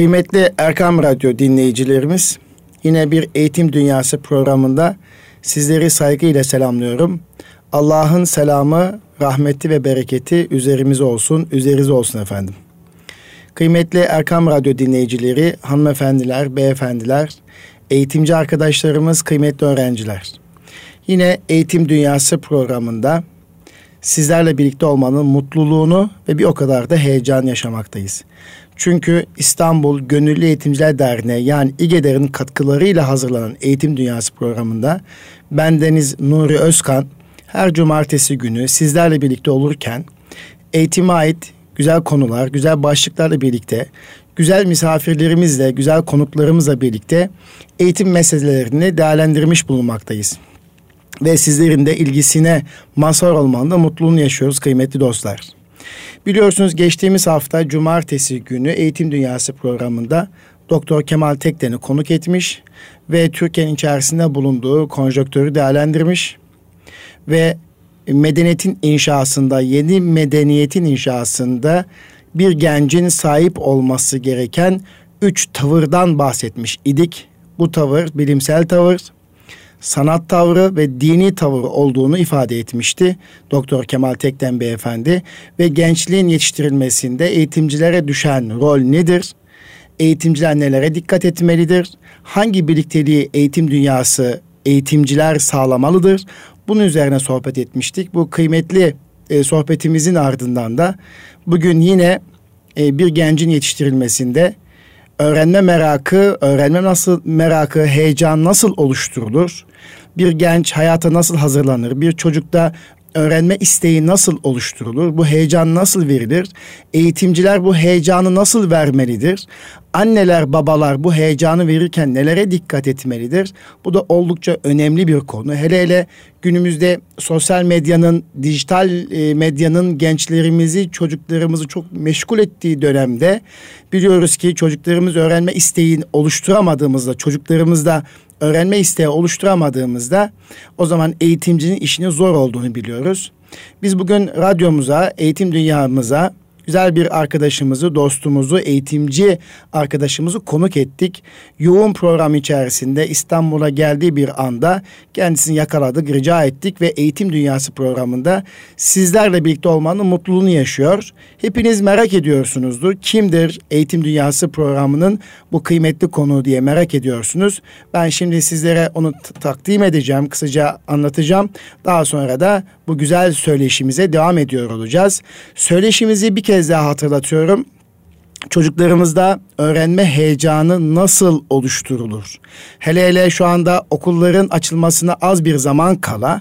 Kıymetli Erkam Radyo dinleyicilerimiz, yine bir Eğitim Dünyası programında sizleri saygıyla selamlıyorum. Allah'ın selamı, rahmeti ve bereketi üzerimize olsun, üzerinize olsun efendim. Kıymetli Erkam Radyo dinleyicileri, hanımefendiler, beyefendiler, eğitimci arkadaşlarımız, kıymetli öğrenciler. Yine Eğitim Dünyası programında sizlerle birlikte olmanın mutluluğunu ve bir o kadar da heyecan yaşamaktayız. Çünkü İstanbul Gönüllü Eğitimciler Derneği yani İGEDER'in katkılarıyla hazırlanan Eğitim Dünyası programında ben Deniz Nuri Özkan her cumartesi günü sizlerle birlikte olurken eğitime ait güzel konular, güzel başlıklarla birlikte güzel misafirlerimizle, güzel konuklarımızla birlikte eğitim meselelerini değerlendirmiş bulunmaktayız. Ve sizlerin de ilgisine mazhar olmanın da mutluluğunu yaşıyoruz kıymetli dostlar. Biliyorsunuz geçtiğimiz hafta cumartesi günü Eğitim Dünyası programında Doktor Kemal Tekden'i konuk etmiş ve Türkiye'nin içerisinde bulunduğu konjonktörü değerlendirmiş ve medeniyetin inşasında, yeni medeniyetin inşasında bir gencin sahip olması gereken üç tavırdan bahsetmiş idik. Bu tavır bilimsel tavır, sanat tavrı ve dini tavır olduğunu ifade etmişti Doktor Kemal Tekden Beyefendi ve gençliğin yetiştirilmesinde eğitimcilere düşen rol nedir? Eğitimciler nelere dikkat etmelidir? Hangi birlikteliği eğitim dünyası eğitimciler sağlamalıdır? Bunun üzerine sohbet etmiştik. Bu kıymetli e, sohbetimizin ardından da bugün yine e, bir gencin yetiştirilmesinde öğrenme merakı, öğrenme nasıl merakı, heyecan nasıl oluşturulur? Bir genç hayata nasıl hazırlanır? Bir çocukta öğrenme isteği nasıl oluşturulur? Bu heyecan nasıl verilir? Eğitimciler bu heyecanı nasıl vermelidir? Anneler, babalar bu heyecanı verirken nelere dikkat etmelidir? Bu da oldukça önemli bir konu. Hele hele günümüzde sosyal medyanın, dijital e, medyanın gençlerimizi, çocuklarımızı çok meşgul ettiği dönemde biliyoruz ki çocuklarımız öğrenme isteğini oluşturamadığımızda, çocuklarımızda öğrenme isteği oluşturamadığımızda o zaman eğitimcinin işinin zor olduğunu biliyoruz. Biz bugün radyomuza, eğitim dünyamıza güzel bir arkadaşımızı, dostumuzu, eğitimci arkadaşımızı konuk ettik. Yoğun program içerisinde İstanbul'a geldiği bir anda kendisini yakaladık, rica ettik ve Eğitim Dünyası programında sizlerle birlikte olmanın mutluluğunu yaşıyor. Hepiniz merak ediyorsunuzdur. Kimdir Eğitim Dünyası programının bu kıymetli konu diye merak ediyorsunuz. Ben şimdi sizlere onu takdim edeceğim, kısaca anlatacağım. Daha sonra da bu güzel söyleşimize devam ediyor olacağız. Söyleşimizi bir kez daha hatırlatıyorum. Çocuklarımızda öğrenme heyecanı nasıl oluşturulur? Hele hele şu anda okulların açılmasına az bir zaman kala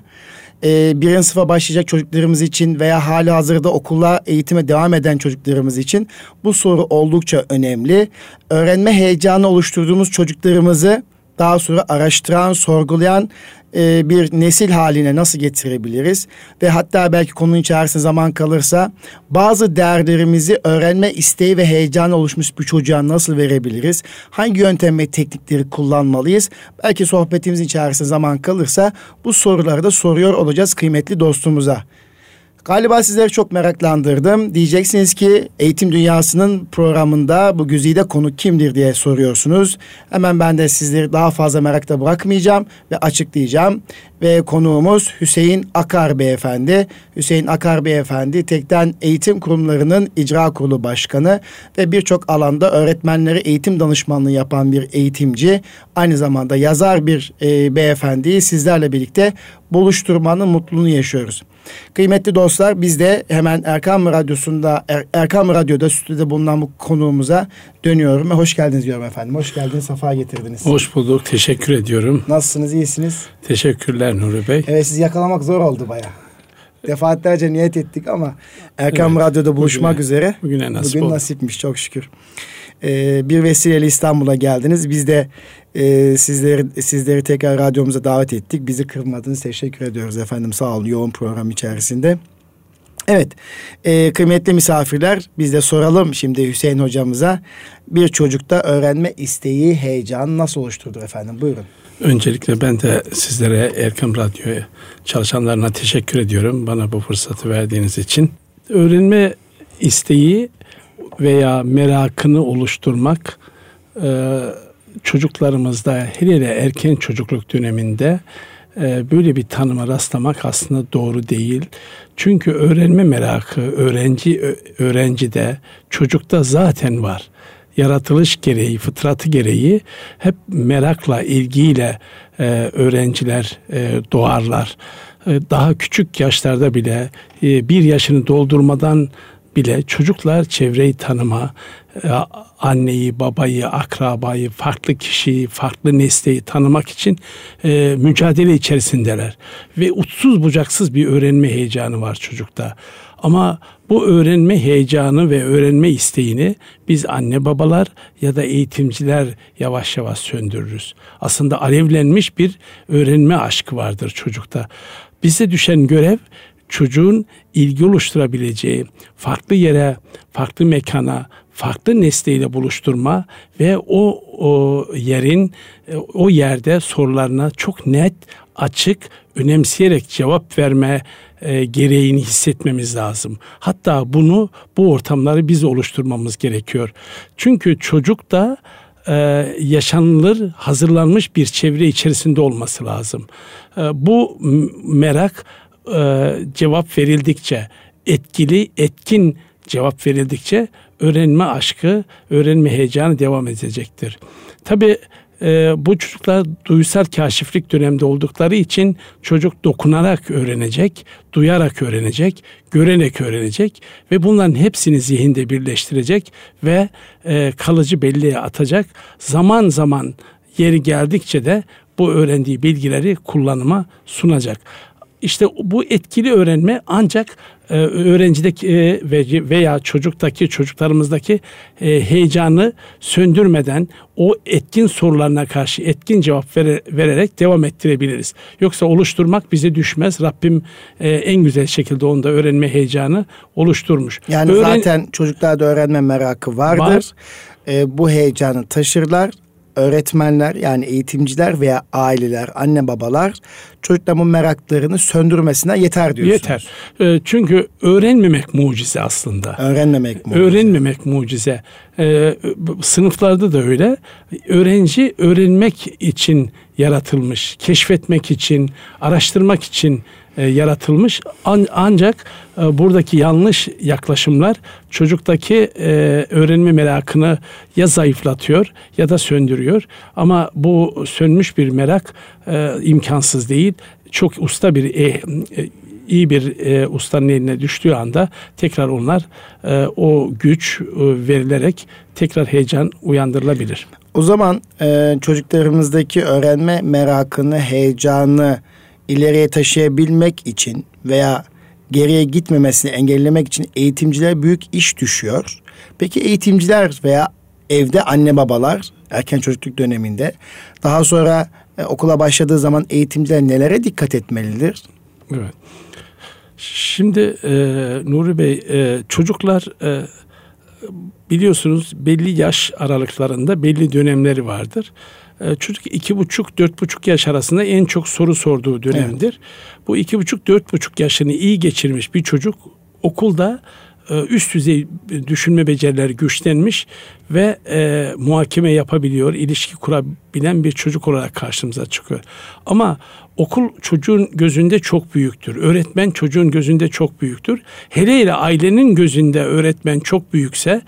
e, birinci sınıfa başlayacak çocuklarımız için veya hali hazırda okula eğitime devam eden çocuklarımız için bu soru oldukça önemli. Öğrenme heyecanı oluşturduğumuz çocuklarımızı daha sonra araştıran, sorgulayan e, bir nesil haline nasıl getirebiliriz? Ve hatta belki konunun içerisinde zaman kalırsa bazı değerlerimizi öğrenme isteği ve heyecanı oluşmuş bir çocuğa nasıl verebiliriz? Hangi yöntem ve teknikleri kullanmalıyız? Belki sohbetimizin içerisinde zaman kalırsa bu soruları da soruyor olacağız kıymetli dostumuza. Galiba sizleri çok meraklandırdım. Diyeceksiniz ki eğitim dünyasının programında bu güzide konu kimdir diye soruyorsunuz. Hemen ben de sizleri daha fazla merakta bırakmayacağım ve açıklayacağım. Ve konuğumuz Hüseyin Akar Beyefendi. Hüseyin Akar Beyefendi Tekten Eğitim Kurumlarının İcra Kurulu Başkanı ve birçok alanda öğretmenlere eğitim danışmanlığı yapan bir eğitimci. Aynı zamanda yazar bir e, beyefendiyi sizlerle birlikte buluşturmanın mutluluğunu yaşıyoruz. Kıymetli dostlar biz de hemen Erkam Radyosu'nda er, Erkam Radyo'da stüdyoda bulunan bu konuğumuza dönüyorum hoş geldiniz diyorum efendim. Hoş geldiniz, safa getirdiniz. Hoş bulduk, teşekkür ediyorum. Nasılsınız, iyisiniz? Teşekkürler Nuri Bey. Evet sizi yakalamak zor oldu baya. Defaatlerce niyet ettik ama Erkam evet, Radyo'da buluşmak bugüne, üzere. Bugüne nasip Bugün oldu. nasipmiş çok şükür. Ee, bir vesileyle İstanbul'a geldiniz. Biz de e, sizleri sizleri tekrar radyomuza davet ettik. Bizi kırmadınız. Teşekkür ediyoruz efendim. Sağ olun yoğun program içerisinde. Evet, e, kıymetli misafirler biz de soralım şimdi Hüseyin hocamıza. Bir çocukta öğrenme isteği, heyecan nasıl oluşturdu efendim? Buyurun. Öncelikle ben de sizlere Erkam Radyo'ya çalışanlarına teşekkür ediyorum. Bana bu fırsatı verdiğiniz için. Öğrenme isteği veya merakını oluşturmak e, çocuklarımızda hele hele erken çocukluk döneminde e, böyle bir tanıma rastlamak aslında doğru değil. Çünkü öğrenme merakı öğrenci öğrencide çocukta zaten var. Yaratılış gereği, fıtratı gereği hep merakla, ilgiyle e, öğrenciler e, doğarlar. Daha küçük yaşlarda bile bir yaşını doldurmadan bile çocuklar çevreyi tanıma, e, anneyi, babayı, akrabayı, farklı kişiyi, farklı nesneyi tanımak için e, mücadele içerisindeler. Ve uçsuz bucaksız bir öğrenme heyecanı var çocukta. Ama bu öğrenme heyecanı ve öğrenme isteğini biz anne babalar ya da eğitimciler yavaş yavaş söndürürüz. Aslında alevlenmiş bir öğrenme aşkı vardır çocukta. Bize düşen görev çocuğun ilgi oluşturabileceği farklı yere, farklı mekana, farklı nesneyle buluşturma ve o, o yerin o yerde sorularına çok net, açık, önemseyerek cevap verme e, gereğini hissetmemiz lazım. Hatta bunu bu ortamları biz oluşturmamız gerekiyor. Çünkü çocuk da e, yaşanılır, hazırlanmış bir çevre içerisinde olması lazım. E, bu merak e, cevap verildikçe, etkili, etkin cevap verildikçe öğrenme aşkı, öğrenme heyecanı devam edecektir. Tabi e, bu çocuklar duysal kaşiflik dönemde oldukları için çocuk dokunarak öğrenecek, duyarak öğrenecek, görerek öğrenecek ve bunların hepsini zihinde birleştirecek ve e, kalıcı belleğe atacak. Zaman zaman yeri geldikçe de bu öğrendiği bilgileri kullanıma sunacak. İşte bu etkili öğrenme ancak e, öğrencideki e, veya çocuktaki çocuklarımızdaki e, heyecanı söndürmeden o etkin sorularına karşı etkin cevap vererek devam ettirebiliriz. Yoksa oluşturmak bize düşmez. Rabbim en güzel şekilde onda öğrenme heyecanı oluşturmuş. Yani Öğren... zaten çocuklarda öğrenme merakı vardır. Var. bu heyecanı taşırlar öğretmenler yani eğitimciler veya aileler, anne babalar çocukların meraklarını söndürmesine yeter diyorsunuz. Yeter. E, çünkü öğrenmemek mucize aslında. Öğrenmemek mucize. Öğrenmemek mucize. E, sınıflarda da öyle. Öğrenci öğrenmek için yaratılmış, keşfetmek için, araştırmak için e, yaratılmış. An, ancak e, buradaki yanlış yaklaşımlar çocuktaki e, öğrenme merakını ya zayıflatıyor ya da söndürüyor. Ama bu sönmüş bir merak e, imkansız değil. Çok usta bir e, e, iyi bir e, ustanın eline düştüğü anda tekrar onlar e, o güç e, verilerek tekrar heyecan uyandırılabilir. O zaman e, çocuklarımızdaki öğrenme merakını, heyecanı ileriye taşıyabilmek için veya geriye gitmemesini engellemek için eğitimciler büyük iş düşüyor. Peki eğitimciler veya evde anne babalar erken çocukluk döneminde daha sonra e, okula başladığı zaman eğitimciler nelere dikkat etmelidir? Evet. Şimdi e, Nuri Bey e, çocuklar e, biliyorsunuz belli yaş aralıklarında belli dönemleri vardır. Ee, çocuk iki buçuk dört buçuk yaş arasında en çok soru sorduğu dönemdir. Evet. Bu iki buçuk dört buçuk yaşını iyi geçirmiş bir çocuk okulda e, üst düzey düşünme becerileri güçlenmiş ve e, muhakeme yapabiliyor, ilişki kurabilen bir çocuk olarak karşımıza çıkıyor. Ama okul çocuğun gözünde çok büyüktür. Öğretmen çocuğun gözünde çok büyüktür. Hele hele ailenin gözünde öğretmen çok büyükse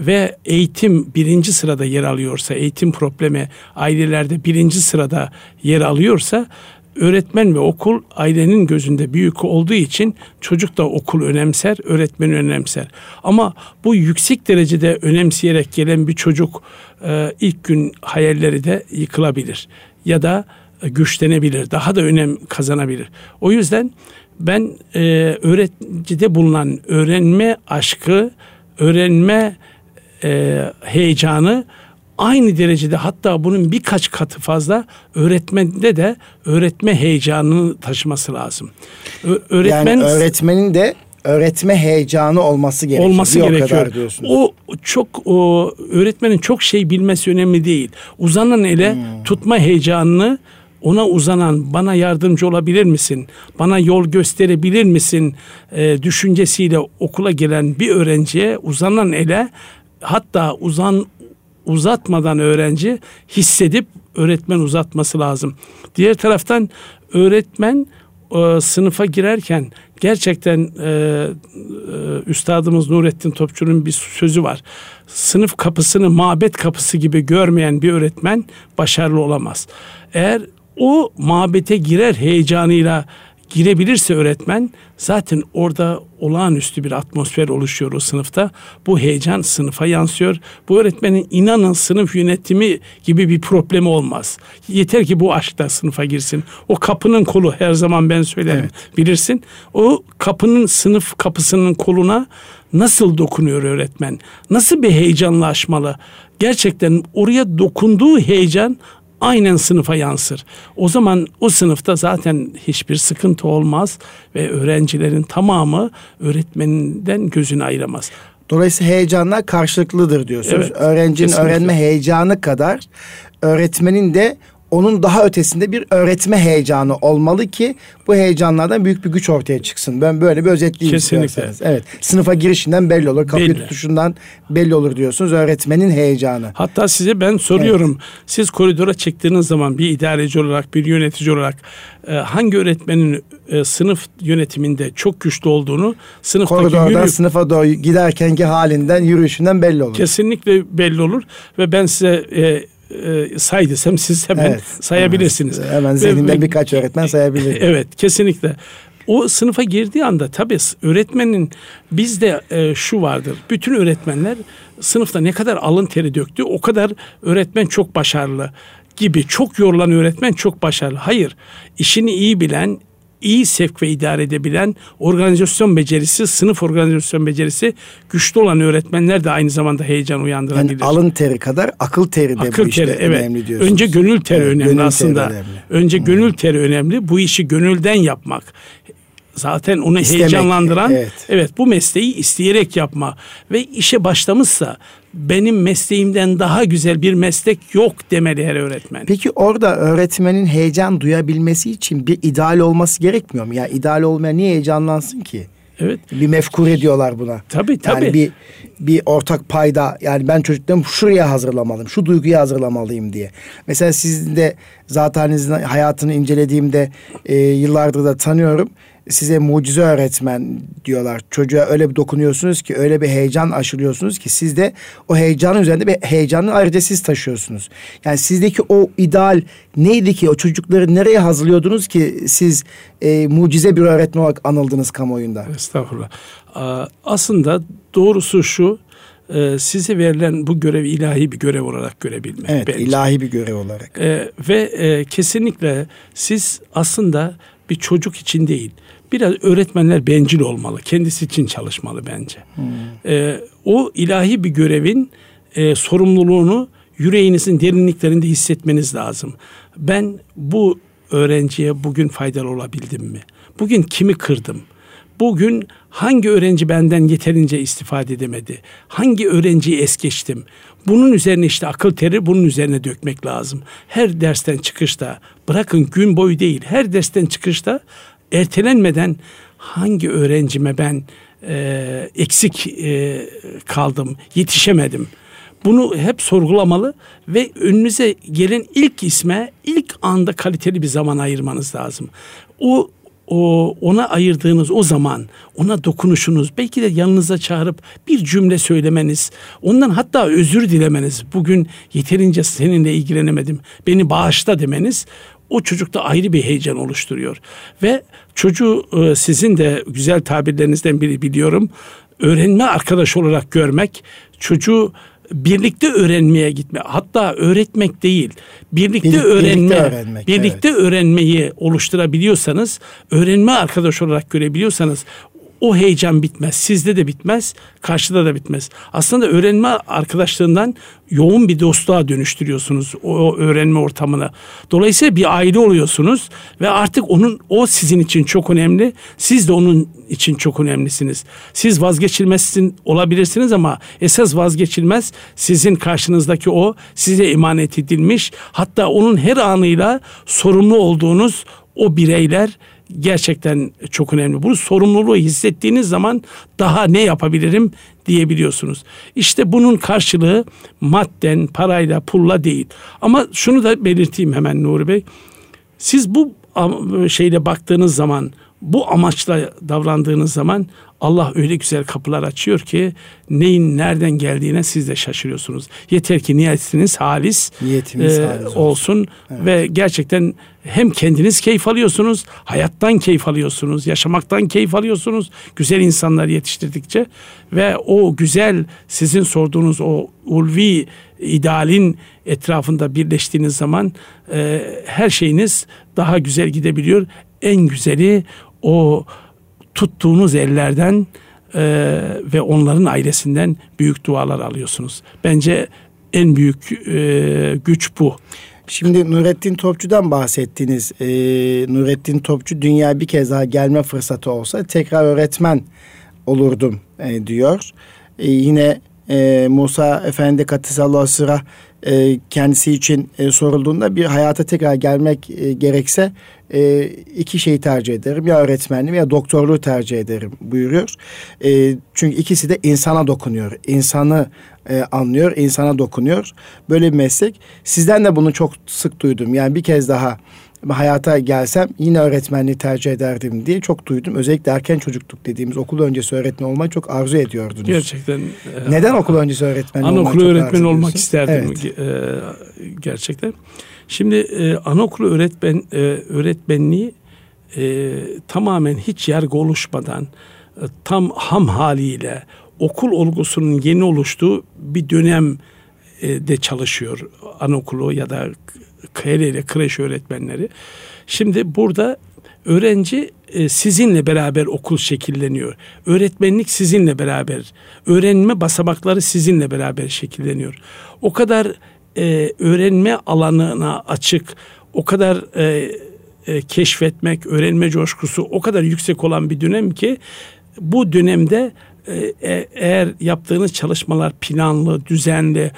ve eğitim birinci sırada yer alıyorsa, eğitim problemi ailelerde birinci sırada yer alıyorsa öğretmen ve okul ailenin gözünde büyük olduğu için çocuk da okul önemser, öğretmen önemser. Ama bu yüksek derecede önemseyerek gelen bir çocuk e, ilk gün hayalleri de yıkılabilir ya da güçlenebilir, daha da önem kazanabilir. O yüzden ben e, öğreticide bulunan öğrenme aşkı, öğrenme e, heyecanı aynı derecede hatta bunun birkaç katı fazla öğretmende de öğretme heyecanını taşıması lazım. Ö- öğretmen yani öğretmenin de öğretme heyecanı olması gerekiyor. Olması bir gerekiyor. O, o çok o öğretmenin çok şey bilmesi önemli değil. Uzanan ele hmm. tutma heyecanını ona uzanan bana yardımcı olabilir misin? Bana yol gösterebilir misin? E, düşüncesiyle okula gelen bir öğrenciye uzanan ele hatta uzan uzatmadan öğrenci hissedip öğretmen uzatması lazım. Diğer taraftan öğretmen e, sınıfa girerken gerçekten e, e, üstadımız Nurettin Topçu'nun bir sözü var. Sınıf kapısını mabet kapısı gibi görmeyen bir öğretmen başarılı olamaz. Eğer o mabete girer heyecanıyla girebilirse öğretmen zaten orada olağanüstü bir atmosfer oluşuyor o sınıfta. Bu heyecan sınıfa yansıyor. Bu öğretmenin inanın sınıf yönetimi gibi bir problemi olmaz. Yeter ki bu aşkta sınıfa girsin. O kapının kolu her zaman ben söylerim evet. bilirsin. O kapının sınıf kapısının koluna nasıl dokunuyor öğretmen? Nasıl bir heyecanla açmalı? Gerçekten oraya dokunduğu heyecan aynen sınıfa yansır. O zaman o sınıfta zaten hiçbir sıkıntı olmaz ve öğrencilerin tamamı öğretmeninden gözünü ayıramaz. Dolayısıyla heyecanlar karşılıklıdır diyorsunuz. Evet, Öğrencinin kesinlikle. öğrenme heyecanı kadar öğretmenin de onun daha ötesinde bir öğretme heyecanı olmalı ki bu heyecanlardan büyük bir güç ortaya çıksın. Ben böyle bir özetleyeyim Kesinlikle. Evet. Sınıfa girişinden belli olur. Kapıyı belli. tutuşundan belli olur diyorsunuz. Öğretmenin heyecanı. Hatta size ben soruyorum. Evet. Siz koridora çıktığınız zaman bir idareci olarak, bir yönetici olarak e, hangi öğretmenin e, sınıf yönetiminde çok güçlü olduğunu sınıftaki Koridordan yürüyüp, sınıfa doğru giderkenki halinden, yürüyüşünden belli olur. Kesinlikle belli olur ve ben size e, e, say desem siz hemen evet, sayabilirsiniz. Evet, hemen zihnimden birkaç öğretmen sayabilirim. Evet kesinlikle. O sınıfa girdiği anda tabii öğretmenin bizde e, şu vardır. Bütün öğretmenler sınıfta ne kadar alın teri döktü o kadar öğretmen çok başarılı gibi çok yorulan öğretmen çok başarılı. Hayır işini iyi bilen iyi sevk ve idare edebilen organizasyon becerisi, sınıf organizasyon becerisi güçlü olan öğretmenler de aynı zamanda heyecan uyandırabilir. Yani alın teri kadar akıl teri de akıl bu işte teri, evet. önemli diyorsunuz. Önce gönül teri evet, önemli gönül aslında. Teri önemli. Önce hmm. gönül teri önemli. Bu işi gönülden yapmak zaten onu İstemek, heyecanlandıran evet. evet bu mesleği isteyerek yapma ve işe başlamışsa benim mesleğimden daha güzel bir meslek yok demeli her öğretmen. Peki orada öğretmenin heyecan duyabilmesi için bir ideal olması gerekmiyor mu? Ya yani ideal olmayan niye heyecanlansın ki? Evet. Bir mefkur ediyorlar buna. Tabii tabii. Yani bir bir ortak payda yani ben çocuklarımı şuraya hazırlamalıyım, şu duyguyu hazırlamalıyım diye. Mesela sizin de zaten hayatını incelediğimde e, yıllardır da tanıyorum size mucize öğretmen diyorlar. Çocuğa öyle bir dokunuyorsunuz ki öyle bir heyecan aşılıyorsunuz ki siz de o heyecanın üzerinde bir heyecanı ayrıca siz taşıyorsunuz. Yani sizdeki o ideal neydi ki o çocukları nereye hazırlıyordunuz ki siz e, mucize bir öğretmen olarak anıldınız kamuoyunda? Estağfurullah. Aslında doğrusu şu e, size verilen bu görev ilahi bir görev olarak görebilmek. Evet bence. ilahi bir görev olarak. E, ve e, kesinlikle siz aslında bir çocuk için değil biraz öğretmenler bencil olmalı. Kendisi için çalışmalı bence. Hmm. E, o ilahi bir görevin e, sorumluluğunu yüreğinizin derinliklerinde hissetmeniz lazım. Ben bu öğrenciye bugün faydalı olabildim mi? Bugün kimi kırdım? Bugün hangi öğrenci benden yeterince istifade edemedi? Hangi öğrenciyi es geçtim? Bunun üzerine işte akıl teri bunun üzerine dökmek lazım. Her dersten çıkışta bırakın gün boyu değil her dersten çıkışta ertelenmeden hangi öğrencime ben e, eksik e, kaldım, yetişemedim. Bunu hep sorgulamalı ve önünüze gelen ilk isme ilk anda kaliteli bir zaman ayırmanız lazım. O o ona ayırdığınız o zaman, ona dokunuşunuz, belki de yanınıza çağırıp bir cümle söylemeniz, ondan hatta özür dilemeniz, bugün yeterince seninle ilgilenemedim, beni bağışla demeniz o çocukta ayrı bir heyecan oluşturuyor. Ve çocuğu e, sizin de güzel tabirlerinizden biri biliyorum. Öğrenme arkadaş olarak görmek, çocuğu birlikte öğrenmeye gitme. Hatta öğretmek değil, birlikte Bir, öğrenme, birlikte, öğrenmek, birlikte evet. öğrenmeyi oluşturabiliyorsanız, öğrenme arkadaş olarak görebiliyorsanız o heyecan bitmez. Sizde de bitmez, karşıda da bitmez. Aslında öğrenme arkadaşlığından yoğun bir dostluğa dönüştürüyorsunuz o öğrenme ortamını. Dolayısıyla bir aile oluyorsunuz ve artık onun o sizin için çok önemli. Siz de onun için çok önemlisiniz. Siz vazgeçilmezsin olabilirsiniz ama esas vazgeçilmez sizin karşınızdaki o size emanet edilmiş hatta onun her anıyla sorumlu olduğunuz o bireyler gerçekten çok önemli. Bu sorumluluğu hissettiğiniz zaman daha ne yapabilirim diyebiliyorsunuz. İşte bunun karşılığı madden, parayla, pulla değil. Ama şunu da belirteyim hemen Nuri Bey. Siz bu şeyle baktığınız zaman, bu amaçla davrandığınız zaman Allah öyle güzel kapılar açıyor ki neyin nereden geldiğine siz de şaşırıyorsunuz. Yeter ki niyetiniz halis, Niyetimiz e, halis olsun, olsun. Evet. ve gerçekten hem kendiniz keyif alıyorsunuz, hayattan keyif alıyorsunuz, yaşamaktan keyif alıyorsunuz. Güzel insanlar yetiştirdikçe ve o güzel sizin sorduğunuz o ulvi idealin etrafında birleştiğiniz zaman e, her şeyiniz daha güzel gidebiliyor. En güzeli o tuttuğunuz ellerden e, ve onların ailesinden büyük dualar alıyorsunuz. Bence en büyük e, güç bu. Şimdi Nurettin Topçu'dan bahsettiniz. Ee, Nurettin Topçu dünya bir kez daha gelme fırsatı olsa tekrar öğretmen olurdum e, diyor. E, yine e, Musa Efendi Katisallahu Sıra e, kendisi için e, sorulduğunda bir hayata tekrar gelmek e, gerekse e, iki şeyi tercih ederim. Ya öğretmenliği ya doktorluğu tercih ederim buyuruyor. E, çünkü ikisi de insana dokunuyor. İnsanı e, anlıyor, insana dokunuyor. Böyle bir meslek. Sizden de bunu çok sık duydum. Yani bir kez daha hayata gelsem yine öğretmenliği tercih ederdim diye çok duydum. Özellikle erken çocukluk dediğimiz okul öncesi öğretmen olmayı çok arzu ediyordunuz. Gerçekten. E, Neden okul öncesi öğretmen olmayı Anaokulu öğretmen olmak isterdim evet. e, gerçekten. Şimdi e, anaokulu öğretmen e, öğretmenliği e, tamamen hiç yargı oluşmadan e, tam ham haliyle okul olgusunun yeni oluştuğu bir dönem e, de çalışıyor anaokulu ya da KL ile kreş öğretmenleri. Şimdi burada öğrenci e, sizinle beraber okul şekilleniyor. Öğretmenlik sizinle beraber, öğrenme basamakları sizinle beraber şekilleniyor. O kadar e, öğrenme alanına açık, o kadar e, e, keşfetmek, öğrenme coşkusu o kadar yüksek olan bir dönem ki bu dönemde e, e eğer yaptığınız çalışmalar planlı, düzenli,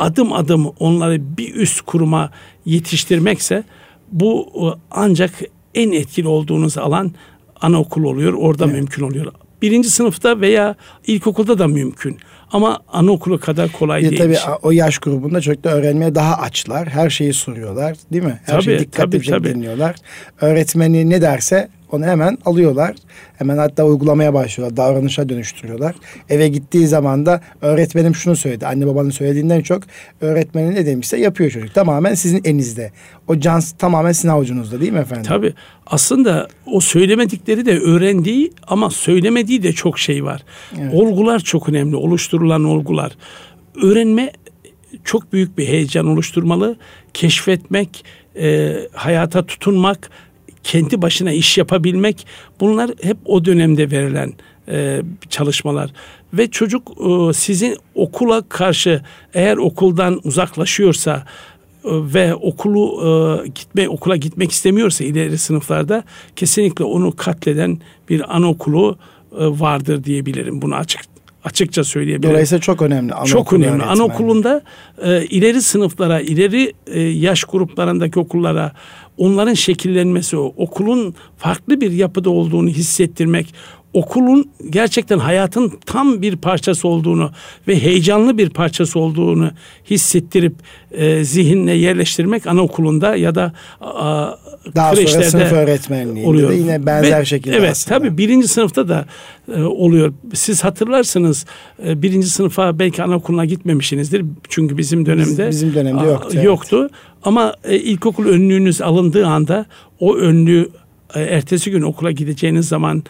adım adım onları bir üst kuruma yetiştirmekse bu e, ancak en etkili olduğunuz alan anaokul oluyor. Orada evet. mümkün oluyor. Birinci sınıfta veya ilkokulda da mümkün. Ama anaokulu kadar kolay ya değil. Tabii o yaş grubunda çocuklar öğrenmeye daha açlar. Her şeyi soruyorlar değil mi? Her tabii, şeyi dikkatli tabii, tabii. dinliyorlar. Öğretmeni ne derse onu hemen alıyorlar. Hemen hatta uygulamaya başlıyorlar. Davranışa dönüştürüyorlar. Eve gittiği zaman da öğretmenim şunu söyledi. Anne babanın söylediğinden çok öğretmenin ne demişse yapıyor çocuk. Tamamen sizin elinizde. O can tamamen sizin avucunuzda değil mi efendim? Tabii. Aslında o söylemedikleri de öğrendiği ama söylemediği de çok şey var. Evet. Olgular çok önemli. Oluşturulan olgular. Öğrenme çok büyük bir heyecan oluşturmalı. Keşfetmek, e, hayata tutunmak, kendi başına iş yapabilmek bunlar hep o dönemde verilen e, çalışmalar ve çocuk e, sizin okula karşı eğer okuldan uzaklaşıyorsa e, ve okulu e, gitme okula gitmek istemiyorsa ileri sınıflarda kesinlikle onu katleden bir anaokulu e, vardır diyebilirim. Bunu açık açıkça söyleyebilirim. Dolayısıyla çok önemli. Çok önemli. Öğretmen. Anaokulunda e, ileri sınıflara, ileri e, yaş gruplarındaki okullara onların şekillenmesi, okulun farklı bir yapıda olduğunu hissettirmek, okulun gerçekten hayatın tam bir parçası olduğunu ve heyecanlı bir parçası olduğunu hissettirip e, zihinle yerleştirmek anaokulunda ya da a, daha sonra sınıf öğretmenliğinde oluyor. de yine benzer ve, şekilde Evet aslında. tabii birinci sınıfta da e, oluyor. Siz hatırlarsınız e, birinci sınıfa belki anaokuluna gitmemişsinizdir. Çünkü bizim dönemde Biz, bizim dönemde yoktu. A, yoktu. Evet. Ama e, ilkokul önlüğünüz alındığı anda o önlüğü e, ertesi gün okula gideceğiniz zaman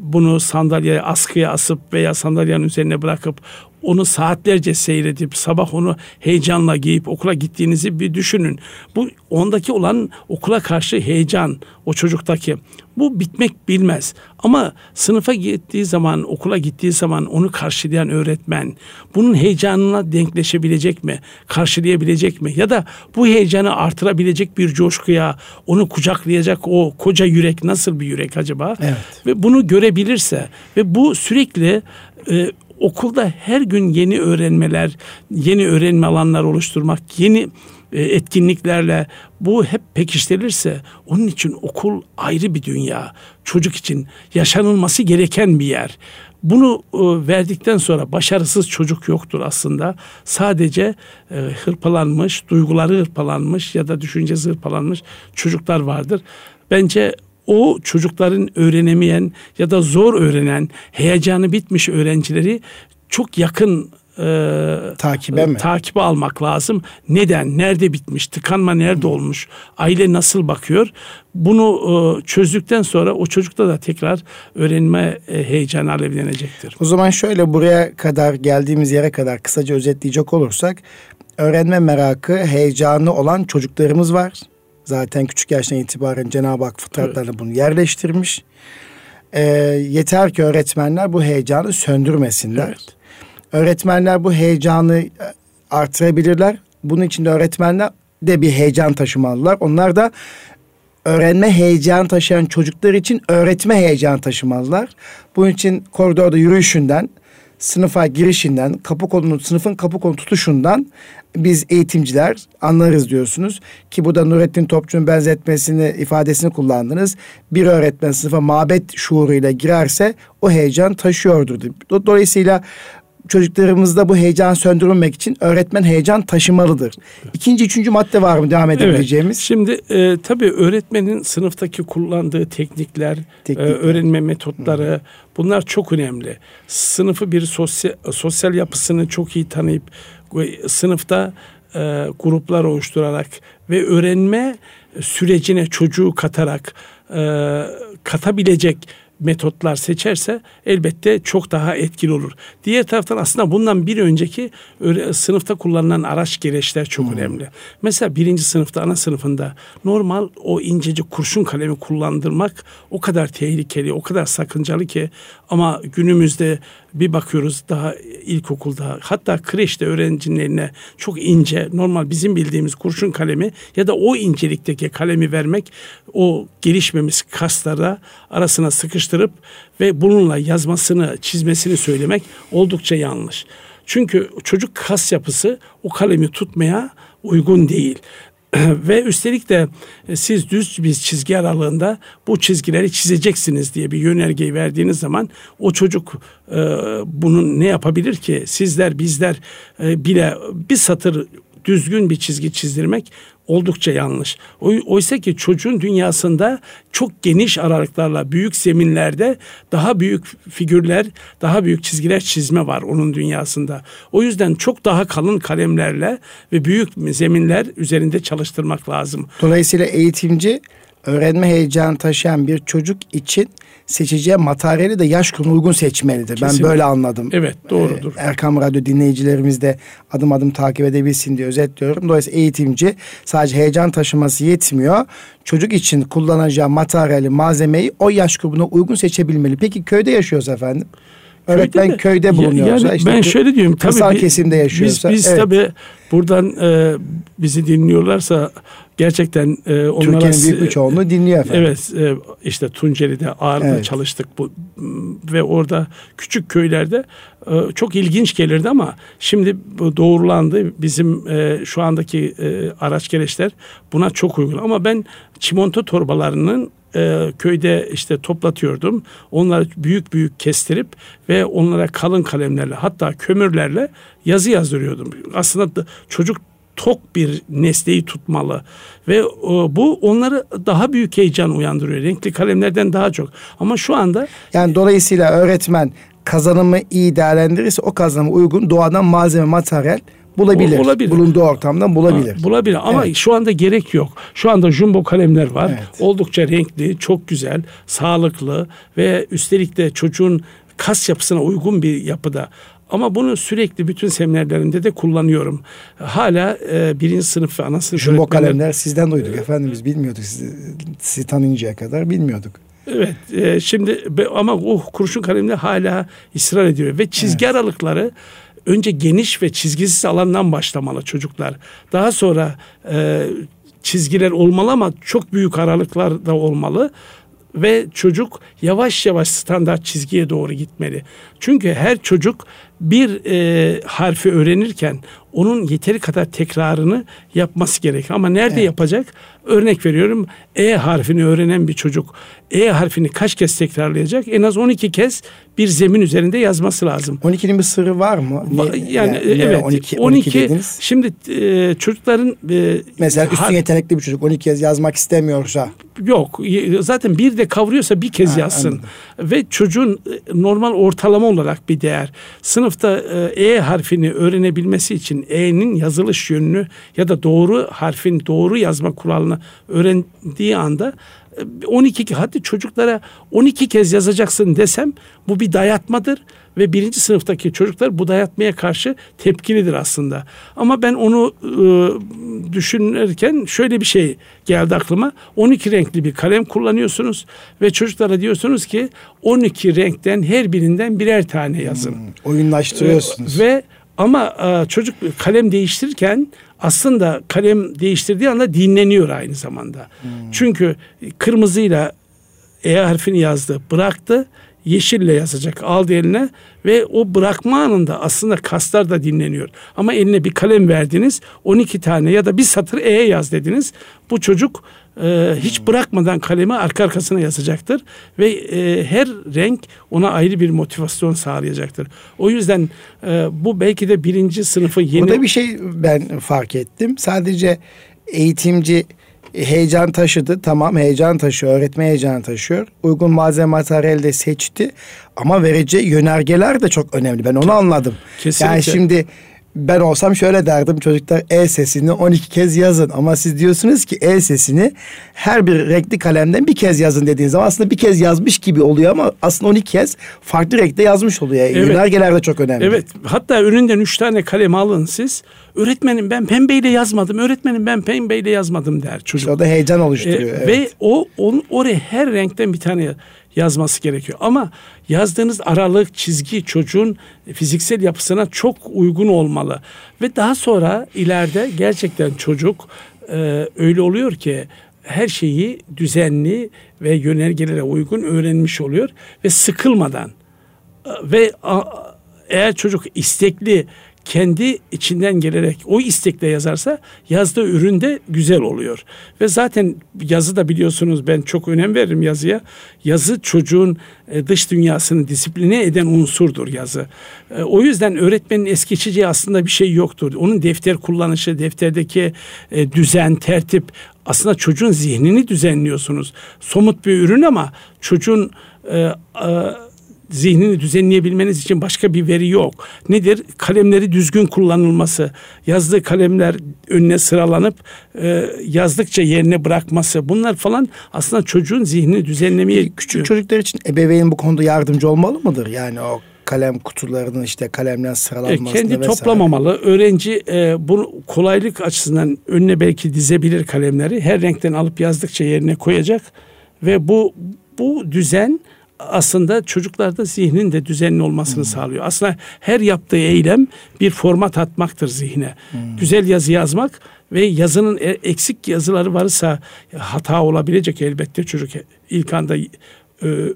bunu sandalyeye askıya asıp veya sandalyenin üzerine bırakıp onu saatlerce seyredip sabah onu heyecanla giyip okula gittiğinizi bir düşünün. Bu ondaki olan okula karşı heyecan o çocuktaki bu bitmek bilmez. Ama sınıfa gittiği zaman, okula gittiği zaman onu karşılayan öğretmen bunun heyecanına denkleşebilecek mi? Karşılayabilecek mi? Ya da bu heyecanı artırabilecek bir coşkuya onu kucaklayacak o koca yürek nasıl bir yürek acaba? Evet. Ve bunu görebilirse ve bu sürekli e, okulda her gün yeni öğrenmeler, yeni öğrenme alanlar oluşturmak, yeni e, etkinliklerle bu hep pekiştirilirse onun için okul ayrı bir dünya. Çocuk için yaşanılması gereken bir yer. Bunu e, verdikten sonra başarısız çocuk yoktur aslında. Sadece e, hırpalanmış, duyguları hırpalanmış ya da düşüncesi hırpalanmış çocuklar vardır. Bence o çocukların öğrenemeyen ya da zor öğrenen, heyecanı bitmiş öğrencileri çok yakın e, takibe mi? Takibe almak lazım. Neden? Nerede bitmiş? Tıkanma nerede hmm. olmuş? Aile nasıl bakıyor? Bunu e, çözdükten sonra o çocukta da tekrar öğrenme e, heyecanı alevlenecektir. O zaman şöyle buraya kadar geldiğimiz yere kadar kısaca özetleyecek olursak öğrenme merakı, heyecanı olan çocuklarımız var. Zaten küçük yaştan itibaren Cenab-ı Hak fıtratlarına evet. bunu yerleştirmiş. E, yeter ki öğretmenler bu heyecanı söndürmesinler. Evet. Öğretmenler bu heyecanı e, artırabilirler. Bunun için de öğretmenler de bir heyecan taşımalılar. Onlar da öğrenme heyecan taşıyan çocuklar için öğretme heyecan taşımalılar. Bunun için koridorda yürüyüşünden, sınıfa girişinden, kapı kolunu, sınıfın kapı kolunu tutuşundan biz eğitimciler anlarız diyorsunuz. Ki bu da Nurettin Topçu'nun benzetmesini, ifadesini kullandınız. Bir öğretmen sınıfa mabet şuuruyla girerse o heyecan taşıyordur. Dolayısıyla çocuklarımızda bu heyecan söndürmek için öğretmen heyecan taşımalıdır. İkinci, üçüncü madde var mı devam edebileceğimiz? Evet. Şimdi e, tabii öğretmenin sınıftaki kullandığı teknikler, e, teknikler. E, öğrenme metotları Hı. bunlar çok önemli. Sınıfı bir sosyal, sosyal yapısını çok iyi tanıyıp sınıfta e, gruplar oluşturarak ve öğrenme sürecine çocuğu katarak e, katabilecek metotlar seçerse elbette çok daha etkili olur. Diğer taraftan aslında bundan bir önceki sınıfta kullanılan araç gereçler çok hmm. önemli. Mesela birinci sınıfta ana sınıfında normal o inceci kurşun kalemi kullandırmak o kadar tehlikeli, o kadar sakıncalı ki ama günümüzde bir bakıyoruz daha ilkokulda hatta kreşte öğrencilerine çok ince normal bizim bildiğimiz kurşun kalemi ya da o incelikteki kalemi vermek o gelişmemiş kaslara arasına sıkıştırıp ve bununla yazmasını çizmesini söylemek oldukça yanlış. Çünkü çocuk kas yapısı o kalemi tutmaya uygun değil. ve üstelik de e, siz düz bir çizgi aralığında bu çizgileri çizeceksiniz diye bir yönergeyi verdiğiniz zaman o çocuk e, bunun ne yapabilir ki? Sizler bizler e, bile bir satır düzgün bir çizgi çizdirmek oldukça yanlış. Oysa ki çocuğun dünyasında çok geniş aralıklarla büyük zeminlerde daha büyük figürler, daha büyük çizgiler çizme var onun dünyasında. O yüzden çok daha kalın kalemlerle ve büyük zeminler üzerinde çalıştırmak lazım. Dolayısıyla eğitimci öğrenme heyecanı taşıyan bir çocuk için seçeceği materyali de yaş grubuna uygun seçmelidir. Kesinlikle. Ben böyle anladım. Evet doğrudur. Ee, Erkam Radyo dinleyicilerimiz de adım adım takip edebilsin diye özetliyorum. Dolayısıyla eğitimci sadece heyecan taşıması yetmiyor. Çocuk için kullanacağı materyali, malzemeyi o yaş grubuna uygun seçebilmeli. Peki köyde yaşıyoruz efendim. Öğretmen köyde, köyde bulunuyorsa yani işte ben şöyle diyorum tabii bir, kesimde yaşıyorsa. Biz, biz evet. tabii buradan e, bizi dinliyorlarsa gerçekten e, onlara... Türkiye'nin büyük bir çoğunluğu dinliyor efendim. Evet e, işte Tunceli'de ağırlıklı evet. çalıştık bu ve orada küçük köylerde e, çok ilginç gelirdi ama şimdi bu doğrulandı. Bizim e, şu andaki e, araç gereçler buna çok uygun ama ben çimento torbalarının e, köyde işte toplatıyordum. Onları büyük büyük kestirip ve onlara kalın kalemlerle hatta kömürlerle yazı yazdırıyordum. Aslında çocuk tok bir nesneyi tutmalı ve e, bu onları daha büyük heyecan uyandırıyor. Renkli kalemlerden daha çok. Ama şu anda yani dolayısıyla öğretmen kazanımı iyi değerlendirirse o kazanıma uygun doğadan malzeme materyal bulabilir. olabilir. Bulunduğu ortamdan bulabilir. Ha, bulabilir ama evet. şu anda gerek yok. Şu anda jumbo kalemler var. Evet. Oldukça renkli, çok güzel, sağlıklı ve üstelik de çocuğun kas yapısına uygun bir yapıda. Ama bunu sürekli bütün seminerlerimde de kullanıyorum. Hala e, birinci sınıf ve ana sınıf Jumbo kalemler sizden duyduk efendim biz bilmiyorduk sizi, sizi tanıyıncaya kadar bilmiyorduk. Evet e, şimdi ama o kurşun kalemle hala ısrar ediyor ve çizgi evet. aralıkları önce geniş ve çizgisiz alandan başlamalı çocuklar. Daha sonra e, çizgiler olmalı ama çok büyük aralıklar da olmalı ve çocuk yavaş yavaş standart çizgiye doğru gitmeli. Çünkü her çocuk bir e, harfi öğrenirken onun yeteri kadar tekrarını yapması gerek. Ama nerede evet. yapacak? Örnek veriyorum E harfini öğrenen bir çocuk E harfini kaç kez tekrarlayacak? En az 12 kez bir zemin üzerinde yazması lazım. 12'nin bir sırrı var mı? Ne, yani, yani evet 12, 12, 12 şimdi e, çocukların e, mesela üstün har- yetenekli bir çocuk 12 kez yazmak istemiyorsa yok zaten bir de kavruyorsa bir kez ha, yazsın. Anladım. Ve çocuğun e, normal ortalama olarak bir değer. Sınıfta e, E harfini öğrenebilmesi için E'nin yazılış yönünü ya da doğru harfin doğru yazma kuralını öğrendiği anda 12 hadi çocuklara 12 kez yazacaksın desem bu bir dayatmadır ve birinci sınıftaki çocuklar bu dayatmaya karşı tepkilidir aslında. Ama ben onu e, düşünürken şöyle bir şey geldi aklıma. 12 renkli bir kalem kullanıyorsunuz ve çocuklara diyorsunuz ki 12 renkten her birinden birer tane yazın. Hmm, oyunlaştırıyorsunuz. E, ve ama e, çocuk kalem değiştirirken aslında kalem değiştirdiği anda dinleniyor aynı zamanda. Hmm. Çünkü kırmızıyla E harfini yazdı, bıraktı. Yeşille yazacak aldı eline ve o bırakma anında aslında kaslar da dinleniyor. Ama eline bir kalem verdiniz 12 tane ya da bir satır E yaz dediniz. Bu çocuk e, hiç bırakmadan kalemi arka arkasına yazacaktır ve e, her renk ona ayrı bir motivasyon sağlayacaktır. O yüzden e, bu belki de birinci sınıfı yeni... Burada bir şey ben fark ettim. Sadece eğitimci heyecan taşıdı. Tamam heyecan taşıyor. Öğretme heyecan taşıyor. Uygun malzeme materyal de seçti. Ama vereceği yönergeler de çok önemli. Ben onu anladım. Kesinlikle. Yani şimdi ben olsam şöyle derdim çocuklar E sesini 12 kez yazın ama siz diyorsunuz ki E sesini her bir renkli kalemden bir kez yazın dediğiniz zaman aslında bir kez yazmış gibi oluyor ama aslında 12 kez farklı renkte yazmış oluyor. Evet. Yönergeler de çok önemli. Evet hatta önünden 3 tane kalem alın siz öğretmenim ben pembeyle yazmadım öğretmenim ben pembeyle yazmadım der çocuk. İşte o da heyecan oluşturuyor. Ee, evet. Ve o on, oraya her renkten bir tane yazması gerekiyor. Ama yazdığınız aralık, çizgi çocuğun fiziksel yapısına çok uygun olmalı. Ve daha sonra ileride gerçekten çocuk e, öyle oluyor ki her şeyi düzenli ve yönergelere uygun öğrenmiş oluyor ve sıkılmadan e, ve eğer çocuk istekli kendi içinden gelerek o istekle yazarsa yazdığı ürün de güzel oluyor. Ve zaten yazı da biliyorsunuz ben çok önem veririm yazıya. Yazı çocuğun e, dış dünyasını disipline eden unsurdur yazı. E, o yüzden öğretmenin es geçeceği aslında bir şey yoktur. Onun defter kullanışı, defterdeki e, düzen, tertip aslında çocuğun zihnini düzenliyorsunuz. Somut bir ürün ama çocuğun zihnini düzenleyebilmeniz için başka bir veri yok. Nedir? Kalemleri düzgün kullanılması, yazdığı kalemler önüne sıralanıp e, yazdıkça yerine bırakması. Bunlar falan aslında çocuğun zihnini düzenlemeye... Küçük çocuklar için ebeveyn bu konuda yardımcı olmalı mıdır? Yani o kalem kutularının işte kalemler sıralanmasında e, Kendi vesaire. toplamamalı. Öğrenci e, bunu kolaylık açısından önüne belki dizebilir kalemleri. Her renkten alıp yazdıkça yerine koyacak ve bu bu düzen aslında çocuklarda zihnin de düzenli olmasını hmm. sağlıyor. Aslında her yaptığı eylem bir format atmaktır zihne. Hmm. Güzel yazı yazmak ve yazının e, eksik yazıları varsa hata olabilecek elbette çocuk ilk anda